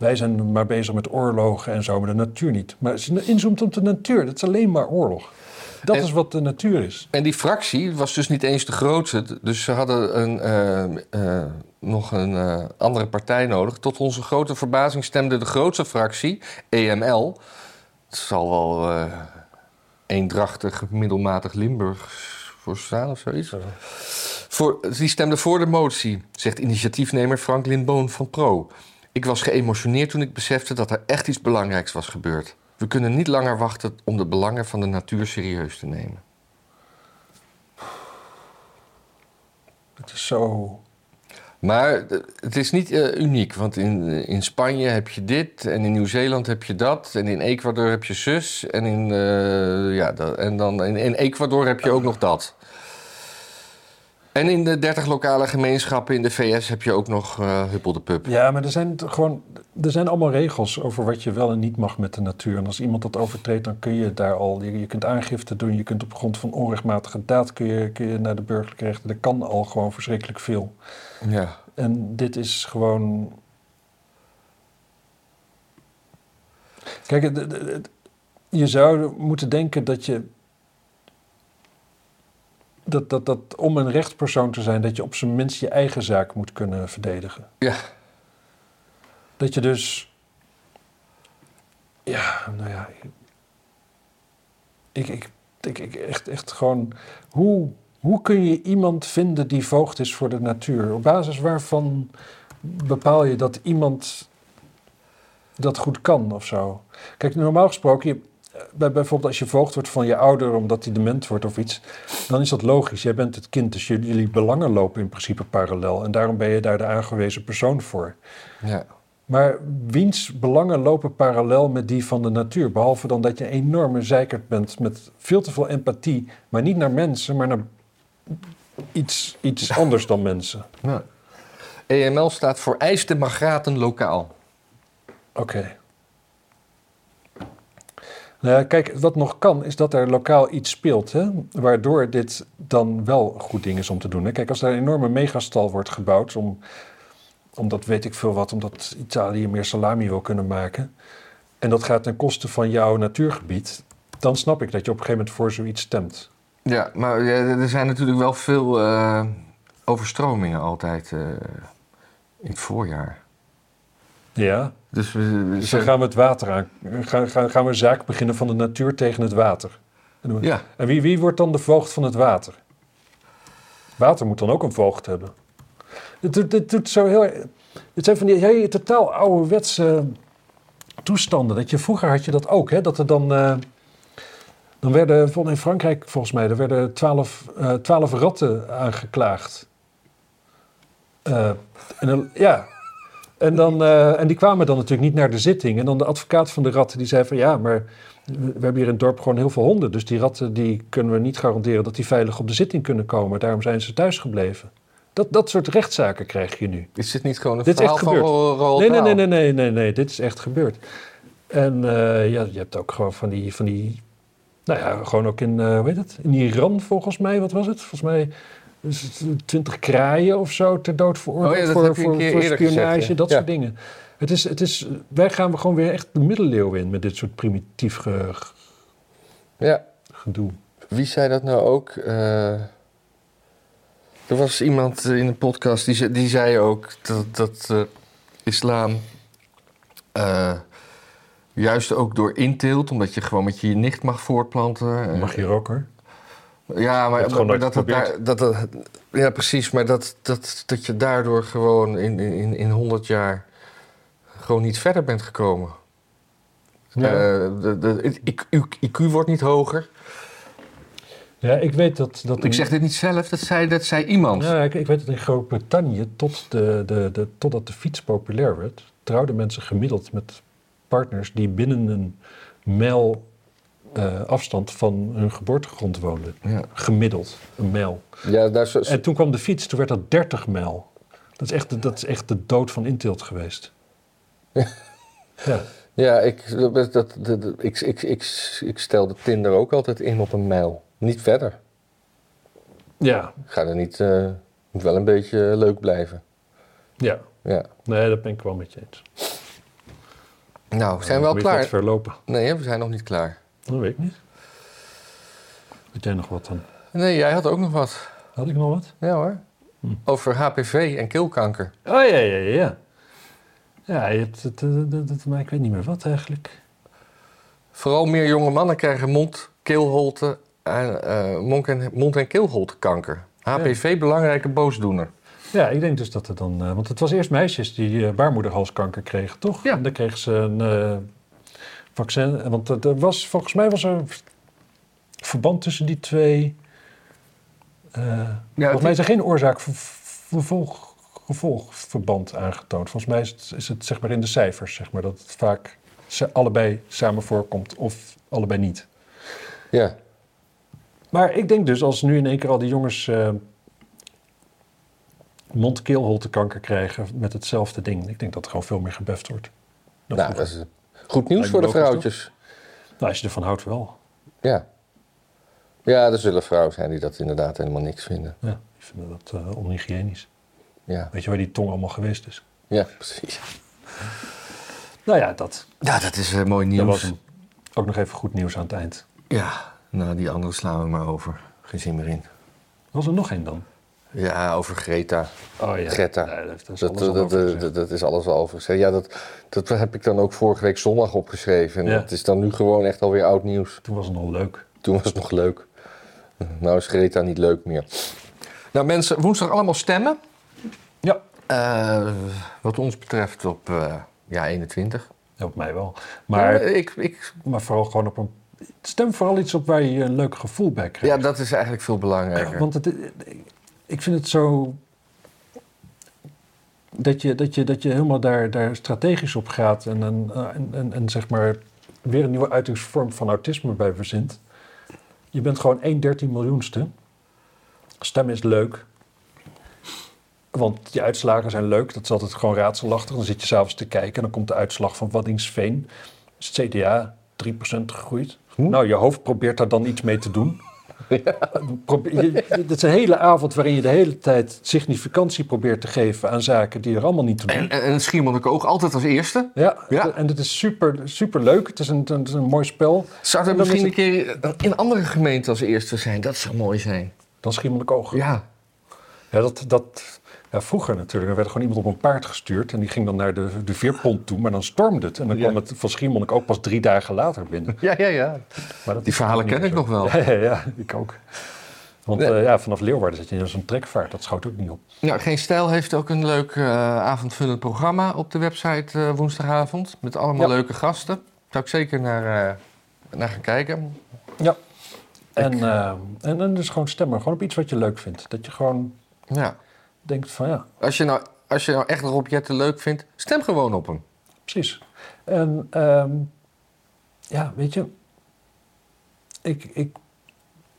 [SPEAKER 2] wij zijn maar bezig met oorlogen en zo, maar de natuur niet. Maar als je inzoomt op de natuur, dat is alleen maar oorlog. Dat
[SPEAKER 1] En-
[SPEAKER 2] is wat de natuur is.
[SPEAKER 1] En die fractie was dus niet eens de grootste. Dus ze hadden een, eh, eh, nog een eh, andere partij nodig. Tot onze grote verbazing stemde de grootste fractie, EML. Het zal wel eendrachtig, middelmatig Limburg voor staan of zoiets. Voor, die stemde voor de motie, zegt initiatiefnemer Franklin Boon van Pro. Ik was geëmotioneerd toen ik besefte dat er echt iets belangrijks was gebeurd. We kunnen niet langer wachten om de belangen van de natuur serieus te nemen.
[SPEAKER 2] Het is zo
[SPEAKER 1] Maar eh, het is niet eh, uniek, want in, in Spanje heb je dit en in Nieuw-Zeeland heb je dat en in Ecuador heb je zus en in, eh, ja, dat, en dan in, in Ecuador heb je ook nog dat. En in de 30 lokale gemeenschappen in de VS heb je ook nog eh Huppel de Pup.
[SPEAKER 2] Ja, maar er zijn gewoon er zijn allemaal regels over wat je wel en niet mag met de natuur. En als iemand dat overtreedt, dan kun je daar al. Je, je kunt aangifte doen, je kunt op grond van onrechtmatige daad kun je, kun je naar de burgerlijke rechten. Er kan al gewoon verschrikkelijk veel.
[SPEAKER 1] Ja.
[SPEAKER 2] En dit is gewoon. Kijk, je zou moeten denken dat je. Dat, dat, dat om een rechtspersoon te zijn, dat je op zijn minst je eigen zaak moet kunnen verdedigen.
[SPEAKER 1] Ja.
[SPEAKER 2] Dat je dus. Ja, nou ja. Ik, ik, ik, ik echt, echt gewoon. Hoe, hoe kun je iemand vinden die voogd is voor de natuur? Op basis waarvan bepaal je dat iemand dat goed kan of zo? Kijk, normaal gesproken, je, bijvoorbeeld als je voogd wordt van je ouder omdat hij dement wordt of iets, dan is dat logisch. Jij bent het kind, dus jullie belangen lopen in principe parallel. En daarom ben je daar de aangewezen persoon voor.
[SPEAKER 1] ja.
[SPEAKER 2] Maar wiens belangen lopen parallel met die van de natuur? Behalve dan dat je een enorme zeikert bent met veel te veel empathie, maar niet naar mensen, maar naar iets, iets anders dan mensen.
[SPEAKER 1] ja. EML staat voor eis Magraten lokaal.
[SPEAKER 2] Oké. Nou ja, kijk, wat nog kan, is dat er lokaal iets speelt, hè? waardoor dit dan wel een goed ding is om te doen. Hè? Kijk, als er een enorme megastal wordt gebouwd, om, omdat weet ik veel wat, omdat Italië meer salami wil kunnen maken, en dat gaat ten koste van jouw natuurgebied, dan snap ik dat je op een gegeven moment voor zoiets stemt.
[SPEAKER 1] Ja, maar er zijn natuurlijk wel veel eh, overstromingen altijd eh, in het voorjaar.
[SPEAKER 2] Ja,
[SPEAKER 1] Dus we, we
[SPEAKER 2] dus dan gaan we het water aan, gaan, gaan, gaan we een zaak beginnen van de natuur tegen het water. En we-
[SPEAKER 1] Ja,
[SPEAKER 2] En wie, wie wordt dan de voogd van het water? Water moet dan ook een voogd hebben. Het, het doet zo heel. Het zijn van die hele totaal ouderwetse toestanden. Dat je, vroeger had je dat ook, hè? Dat er dan. eh, dan werden, in Frankrijk volgens mij, er werden twaalf, eh, twaalf ratten aangeklaagd. Eh, en dan, ja. En, dan, eh, en die kwamen dan natuurlijk niet naar de zitting. En dan de advocaat van de ratten die zei van ja, maar we hebben hier in het dorp gewoon heel veel honden. Dus die ratten die kunnen we niet garanderen dat die veilig op de zitting kunnen komen. Daarom zijn ze thuis gebleven. Dat, dat soort rechtszaken krijg je nu.
[SPEAKER 1] is dit niet gewoon een
[SPEAKER 2] Dit is
[SPEAKER 1] verhaal
[SPEAKER 2] echt
[SPEAKER 1] van
[SPEAKER 2] gebeurd.
[SPEAKER 1] Ro- Roald
[SPEAKER 2] Nee, nee, nee, nee, nee, nee, nee, dit is echt gebeurd. En eh, ja, je hebt ook gewoon van die, van die, nou ja, gewoon ook in, eh hoe heet het, in Iran volgens mij, wat was het? Volgens mij is twintig kraaien of zo ter dood veroordeeld
[SPEAKER 1] Oh ja,
[SPEAKER 2] voor, voor, voor spionage,
[SPEAKER 1] gezegd, ja.
[SPEAKER 2] dat soort dingen. Het is, het is, wij gaan gewoon weer echt de middeleeuwen in met dit soort primitief ge-
[SPEAKER 1] Ja,
[SPEAKER 2] gedoe.
[SPEAKER 1] wie zei dat nou ook? Eh, er was iemand in een podcast die, ze- die zei ook dat, dat eh, islam eh, juist ook door inteelt, omdat je gewoon met je nicht mag voortplanten.
[SPEAKER 2] Mag je hoor.
[SPEAKER 1] Ja, maar, dat, het dat, het- ja, precies. Maar dat, dat, dat je daardoor gewoon in, in, in 100 jaar gewoon niet verder bent gekomen.
[SPEAKER 2] Ja.
[SPEAKER 1] Eh, de, IQ, IQ wordt niet hoger.
[SPEAKER 2] Ja, ik weet dat... dat
[SPEAKER 1] Ik zeg dit niet zelf, dat zei, dat zei iemand.
[SPEAKER 2] Ja, ik, ik weet dat in Groot-Brittannië, tot de, de, de, totdat de fiets populair werd, trouwden mensen gemiddeld met partners die binnen een mijl eh, afstand van hun geboortegrond woonden.
[SPEAKER 1] Ja,
[SPEAKER 2] Gemiddeld, een mijl.
[SPEAKER 1] ja daar is,
[SPEAKER 2] En toen kwam de fiets, toen werd dat 30 mijl. Dat is echt, de- dat is echt de dood van inteelt geweest. Ja.
[SPEAKER 1] ja ik, dat, dat, ik, ik, ik, ik stelde Tinder ook altijd in op een mijl. Niet verder.
[SPEAKER 2] Ja,
[SPEAKER 1] Ik ga er niet, eh, moet wel een beetje leuk blijven.
[SPEAKER 2] ja.
[SPEAKER 1] Ja.
[SPEAKER 2] Nee, dat ben ik wel met je eens.
[SPEAKER 1] Nou, zijn we al klaar?
[SPEAKER 2] verlopen?
[SPEAKER 1] Nee, we zijn nog niet klaar.
[SPEAKER 2] Dat weet ik niet. Weet jij nog wat dan?
[SPEAKER 1] Nee, jij had ook nog wat.
[SPEAKER 2] Had ik nog wat?
[SPEAKER 1] Ja hoor.
[SPEAKER 2] Hm.
[SPEAKER 1] Over HPV en keelkanker.
[SPEAKER 2] Oh ja, ja, ja. Ja, je hebt het, eh, dat- dat- maar ik weet niet meer wat eigenlijk.
[SPEAKER 1] Vooral meer jonge mannen krijgen mond, keelholte en, eh, mond- en, mond- en keelholtekanker. HPV, belangrijke boosdoener.
[SPEAKER 2] Ja, ik denk dus dat er dan... eh, want het was eerst meisjes die eh, baarmoederhalskanker kregen, toch?
[SPEAKER 1] Ja.
[SPEAKER 2] En dan kregen ze een eh, vaccin. Want er was, volgens mij was er verband tussen die twee... eh, volgens mij is er geen oorzaak voor vervolg gevolgverband aangetoond. Volgens mij is het, is het zeg maar in de cijfers, zeg maar, dat het vaak ze- allebei samen voorkomt of allebei niet.
[SPEAKER 1] Ja.
[SPEAKER 2] Maar ik denk dus als nu in één keer al die jongens eh mond-keelholtekanker krijgen met hetzelfde ding. Ik denk dat er gewoon veel meer gebeft wordt.
[SPEAKER 1] Nou, dat is goed nieuws voor de vrouwtjes.
[SPEAKER 2] Nou, als je ervan houdt wel.
[SPEAKER 1] Ja. Ja, er zullen vrouwen zijn die dat inderdaad helemaal niks vinden.
[SPEAKER 2] Ja, ik vind dat eh, onhygiënisch.
[SPEAKER 1] Ja,
[SPEAKER 2] Weet je waar die tong allemaal geweest is?
[SPEAKER 1] ja precies.
[SPEAKER 2] Nou ja, dat,
[SPEAKER 1] Ja, dat is eh, mooi
[SPEAKER 2] dat was
[SPEAKER 1] nieuws.
[SPEAKER 2] Ook nog even goed nieuws aan het eind.
[SPEAKER 1] Ja, nou die andere slaan we maar over. Geen zin meer in.
[SPEAKER 2] Was er nog één dan?
[SPEAKER 1] Ja, over Greta.
[SPEAKER 2] Oh ja.
[SPEAKER 1] Greta.
[SPEAKER 2] Dat, is
[SPEAKER 1] Dat, dat, dat, is alles al over gezegd. Ja, dat, dat heb ik dan ook vorige week zondag opgeschreven. En
[SPEAKER 2] Ja.
[SPEAKER 1] dat is dan nu gewoon echt alweer oud nieuws.
[SPEAKER 2] Toen was het nog leuk.
[SPEAKER 1] Toen was het nog leuk. Nou is Greta niet leuk meer. Nou mensen, woensdag allemaal stemmen.
[SPEAKER 2] Ja.
[SPEAKER 1] Eh, wat ons betreft op eh, ja, 21.
[SPEAKER 2] Ja, op mij wel. Maar,
[SPEAKER 1] Ja, ik, ik,
[SPEAKER 2] maar vooral gewoon op een... Stem vooral iets op waar je een leuk gevoel bij krijgt.
[SPEAKER 1] ja, dat is eigenlijk veel belangrijker.
[SPEAKER 2] Want het, ik vind het zo... Dat je, dat je, dat je helemaal daar, daar strategisch op gaat en, en, en, en, en zeg maar weer een nieuwe uitingsvorm van autisme bij verzint. Je bent gewoon 1 dertien miljoenste. Stem is leuk. Want die uitslagen zijn leuk. Dat is altijd gewoon raadselachtig. Dan zit je s'avonds te kijken en dan komt de uitslag van Waddingsveen. Is het CDA 3% gegroeid. Nou, je hoofd probeert daar dan iets mee te doen. *laughs* Het is een hele avond waarin je de hele tijd significantie probeert te geven aan zaken die er allemaal niet toe doen.
[SPEAKER 1] En, en, en Schiermonnikoog altijd als eerste.
[SPEAKER 2] Ja,
[SPEAKER 1] Ja.
[SPEAKER 2] en het is super, super leuk. Het is een, het is een mooi spel.
[SPEAKER 1] Zou er misschien
[SPEAKER 2] is
[SPEAKER 1] een keer in andere gemeenten als eerste zijn? Dat zou mooi zijn.
[SPEAKER 2] Dan Schiermonnikoog.
[SPEAKER 1] Ja.
[SPEAKER 2] Ja, dat, dat, ja, vroeger natuurlijk. Er werd gewoon iemand op een paard gestuurd. En die ging dan naar de, de veerpont toe. Maar dan stormde het. En dan
[SPEAKER 1] Ja.
[SPEAKER 2] kwam het van Schiermonnik ook pas drie dagen later binnen.
[SPEAKER 1] Ja, ja, ja.
[SPEAKER 2] Maar dat
[SPEAKER 1] Die verhalen ken ik
[SPEAKER 2] zo.
[SPEAKER 1] nog wel.
[SPEAKER 2] Ja, ja, ja, ik ook. Want
[SPEAKER 1] Ja.
[SPEAKER 2] eh, ja, vanaf Leeuwarden zit je in zo'n trekvaart. Dat schoot ook niet op.
[SPEAKER 1] Nou, Geen Stijl heeft ook een leuk eh, avondvullend programma op de website eh, woensdagavond. Met allemaal
[SPEAKER 2] Ja.
[SPEAKER 1] leuke gasten. Zou ik zeker naar, eh, naar gaan kijken.
[SPEAKER 2] Ja. En, eh, en, en dus gewoon stemmen. Gewoon op iets wat je leuk vindt. Dat je gewoon
[SPEAKER 1] Ja.
[SPEAKER 2] Denkt van ja,
[SPEAKER 1] Als je nou, als je nou echt Rob Jetten leuk vindt, stem gewoon op hem.
[SPEAKER 2] precies. En ehm, ja, weet je, ik, ik,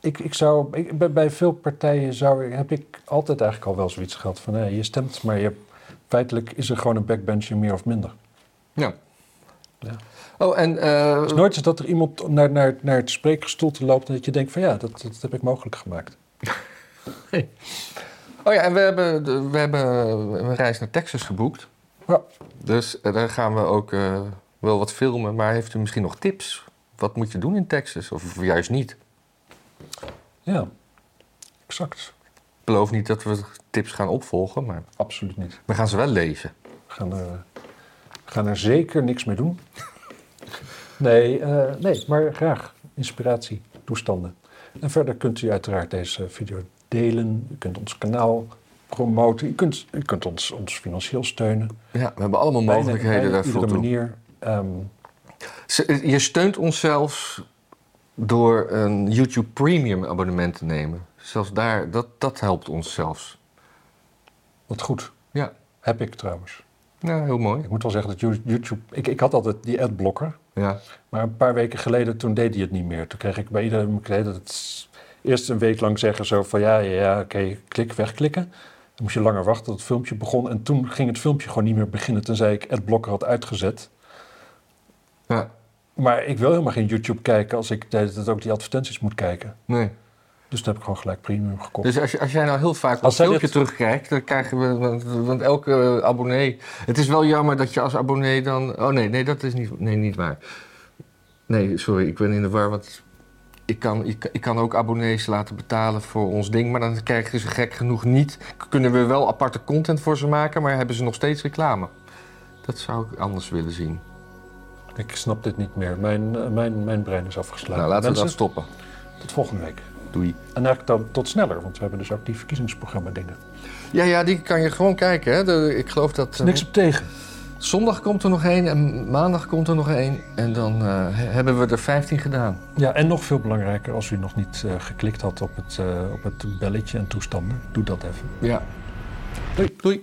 [SPEAKER 2] ik, ik zou, ik, bij, veel partijen zou, heb ik altijd eigenlijk al wel zoiets gehad van, je stemt, maar je, feitelijk is er gewoon een backbencher meer of minder.
[SPEAKER 1] Ja.
[SPEAKER 2] Ja.
[SPEAKER 1] Oh, en... eh,
[SPEAKER 2] Het is nooit zo dat er iemand naar, naar, naar het spreekgestoelte loopt en dat je denkt van ja, dat, dat heb ik mogelijk gemaakt. *laughs*
[SPEAKER 1] Oh ja, en we hebben, we hebben een reis naar Texas geboekt.
[SPEAKER 2] Ja.
[SPEAKER 1] Dus eh, daar gaan we ook eh, wel wat filmen. Maar heeft u misschien nog tips? Wat moet je doen in Texas? Of juist niet?
[SPEAKER 2] Ja, exact.
[SPEAKER 1] Ik beloof niet dat we tips gaan opvolgen, maar
[SPEAKER 2] Absoluut niet.
[SPEAKER 1] we gaan ze wel lezen.
[SPEAKER 2] We gaan er, we gaan er zeker niks mee doen. Nee, eh, nee, maar graag inspiratie, toestanden. En verder kunt u uiteraard deze video delen. U kunt ons kanaal promoten. U kunt, u kunt ons, ons financieel steunen.
[SPEAKER 1] Ja, we hebben allemaal mogelijkheden daarvoor
[SPEAKER 2] iedere
[SPEAKER 1] toe.
[SPEAKER 2] manier. Ehm,
[SPEAKER 1] Je steunt ons zelfs door een YouTube Premium abonnement te nemen. Zelfs daar, dat, dat helpt ons zelfs.
[SPEAKER 2] wat goed.
[SPEAKER 1] Ja.
[SPEAKER 2] Heb ik trouwens.
[SPEAKER 1] Ja, heel mooi.
[SPEAKER 2] Ik moet wel zeggen dat You- YouTube... Ik, ik had altijd die adblocker.
[SPEAKER 1] Ja.
[SPEAKER 2] Maar een paar weken geleden, toen deed hij het niet meer. Toen kreeg ik bij iedereen dat het eerst een week lang zeggen zo van ja, ja, ja oké, klik, wegklikken. Dan moest je langer wachten tot het filmpje begon. En toen ging het filmpje gewoon niet meer beginnen, tenzij ik adblocker had uitgezet.
[SPEAKER 1] ja.
[SPEAKER 2] Maar ik wil helemaal geen YouTube kijken als ik tijd ook die advertenties moet kijken.
[SPEAKER 1] Nee.
[SPEAKER 2] Dus toen heb ik gewoon gelijk premium gekocht.
[SPEAKER 1] Dus als, je, als jij nou heel vaak
[SPEAKER 2] Als
[SPEAKER 1] een
[SPEAKER 2] zij
[SPEAKER 1] filmpje
[SPEAKER 2] dit-
[SPEAKER 1] terugkijkt, dan krijgen we... Want, want elke abonnee... Het is wel jammer dat je als abonnee dan... Oh nee, nee, dat is niet, nee, niet waar. Nee, sorry, ik ben in de war, want... Ik kan, ik, ik kan ook abonnees laten betalen voor ons ding, maar dan krijgen ze gek genoeg niet. Kunnen we wel aparte content voor ze maken, maar hebben ze nog steeds reclame. Dat zou ik anders willen zien.
[SPEAKER 2] Ik snap dit niet meer. Mijn, eh, mijn, mijn brein is afgeslagen.
[SPEAKER 1] nou, laten we dat stoppen.
[SPEAKER 2] tot volgende week.
[SPEAKER 1] Doei.
[SPEAKER 2] En eigenlijk dan tot sneller, want we hebben dus ook die verkiezingsprogramma dingen.
[SPEAKER 1] Ja, ja, die kan je gewoon kijken. Hè. De- ik geloof dat... eh,
[SPEAKER 2] Niks op tegen.
[SPEAKER 1] Zondag komt er nog één en maandag komt er nog één. En dan eh, he- hebben we er 15 gedaan.
[SPEAKER 2] Ja, en nog veel belangrijker, als u nog niet eh, geklikt had op het, eh, op het belletje en toestanden, doe dat even.
[SPEAKER 1] Ja. Doei. Doei.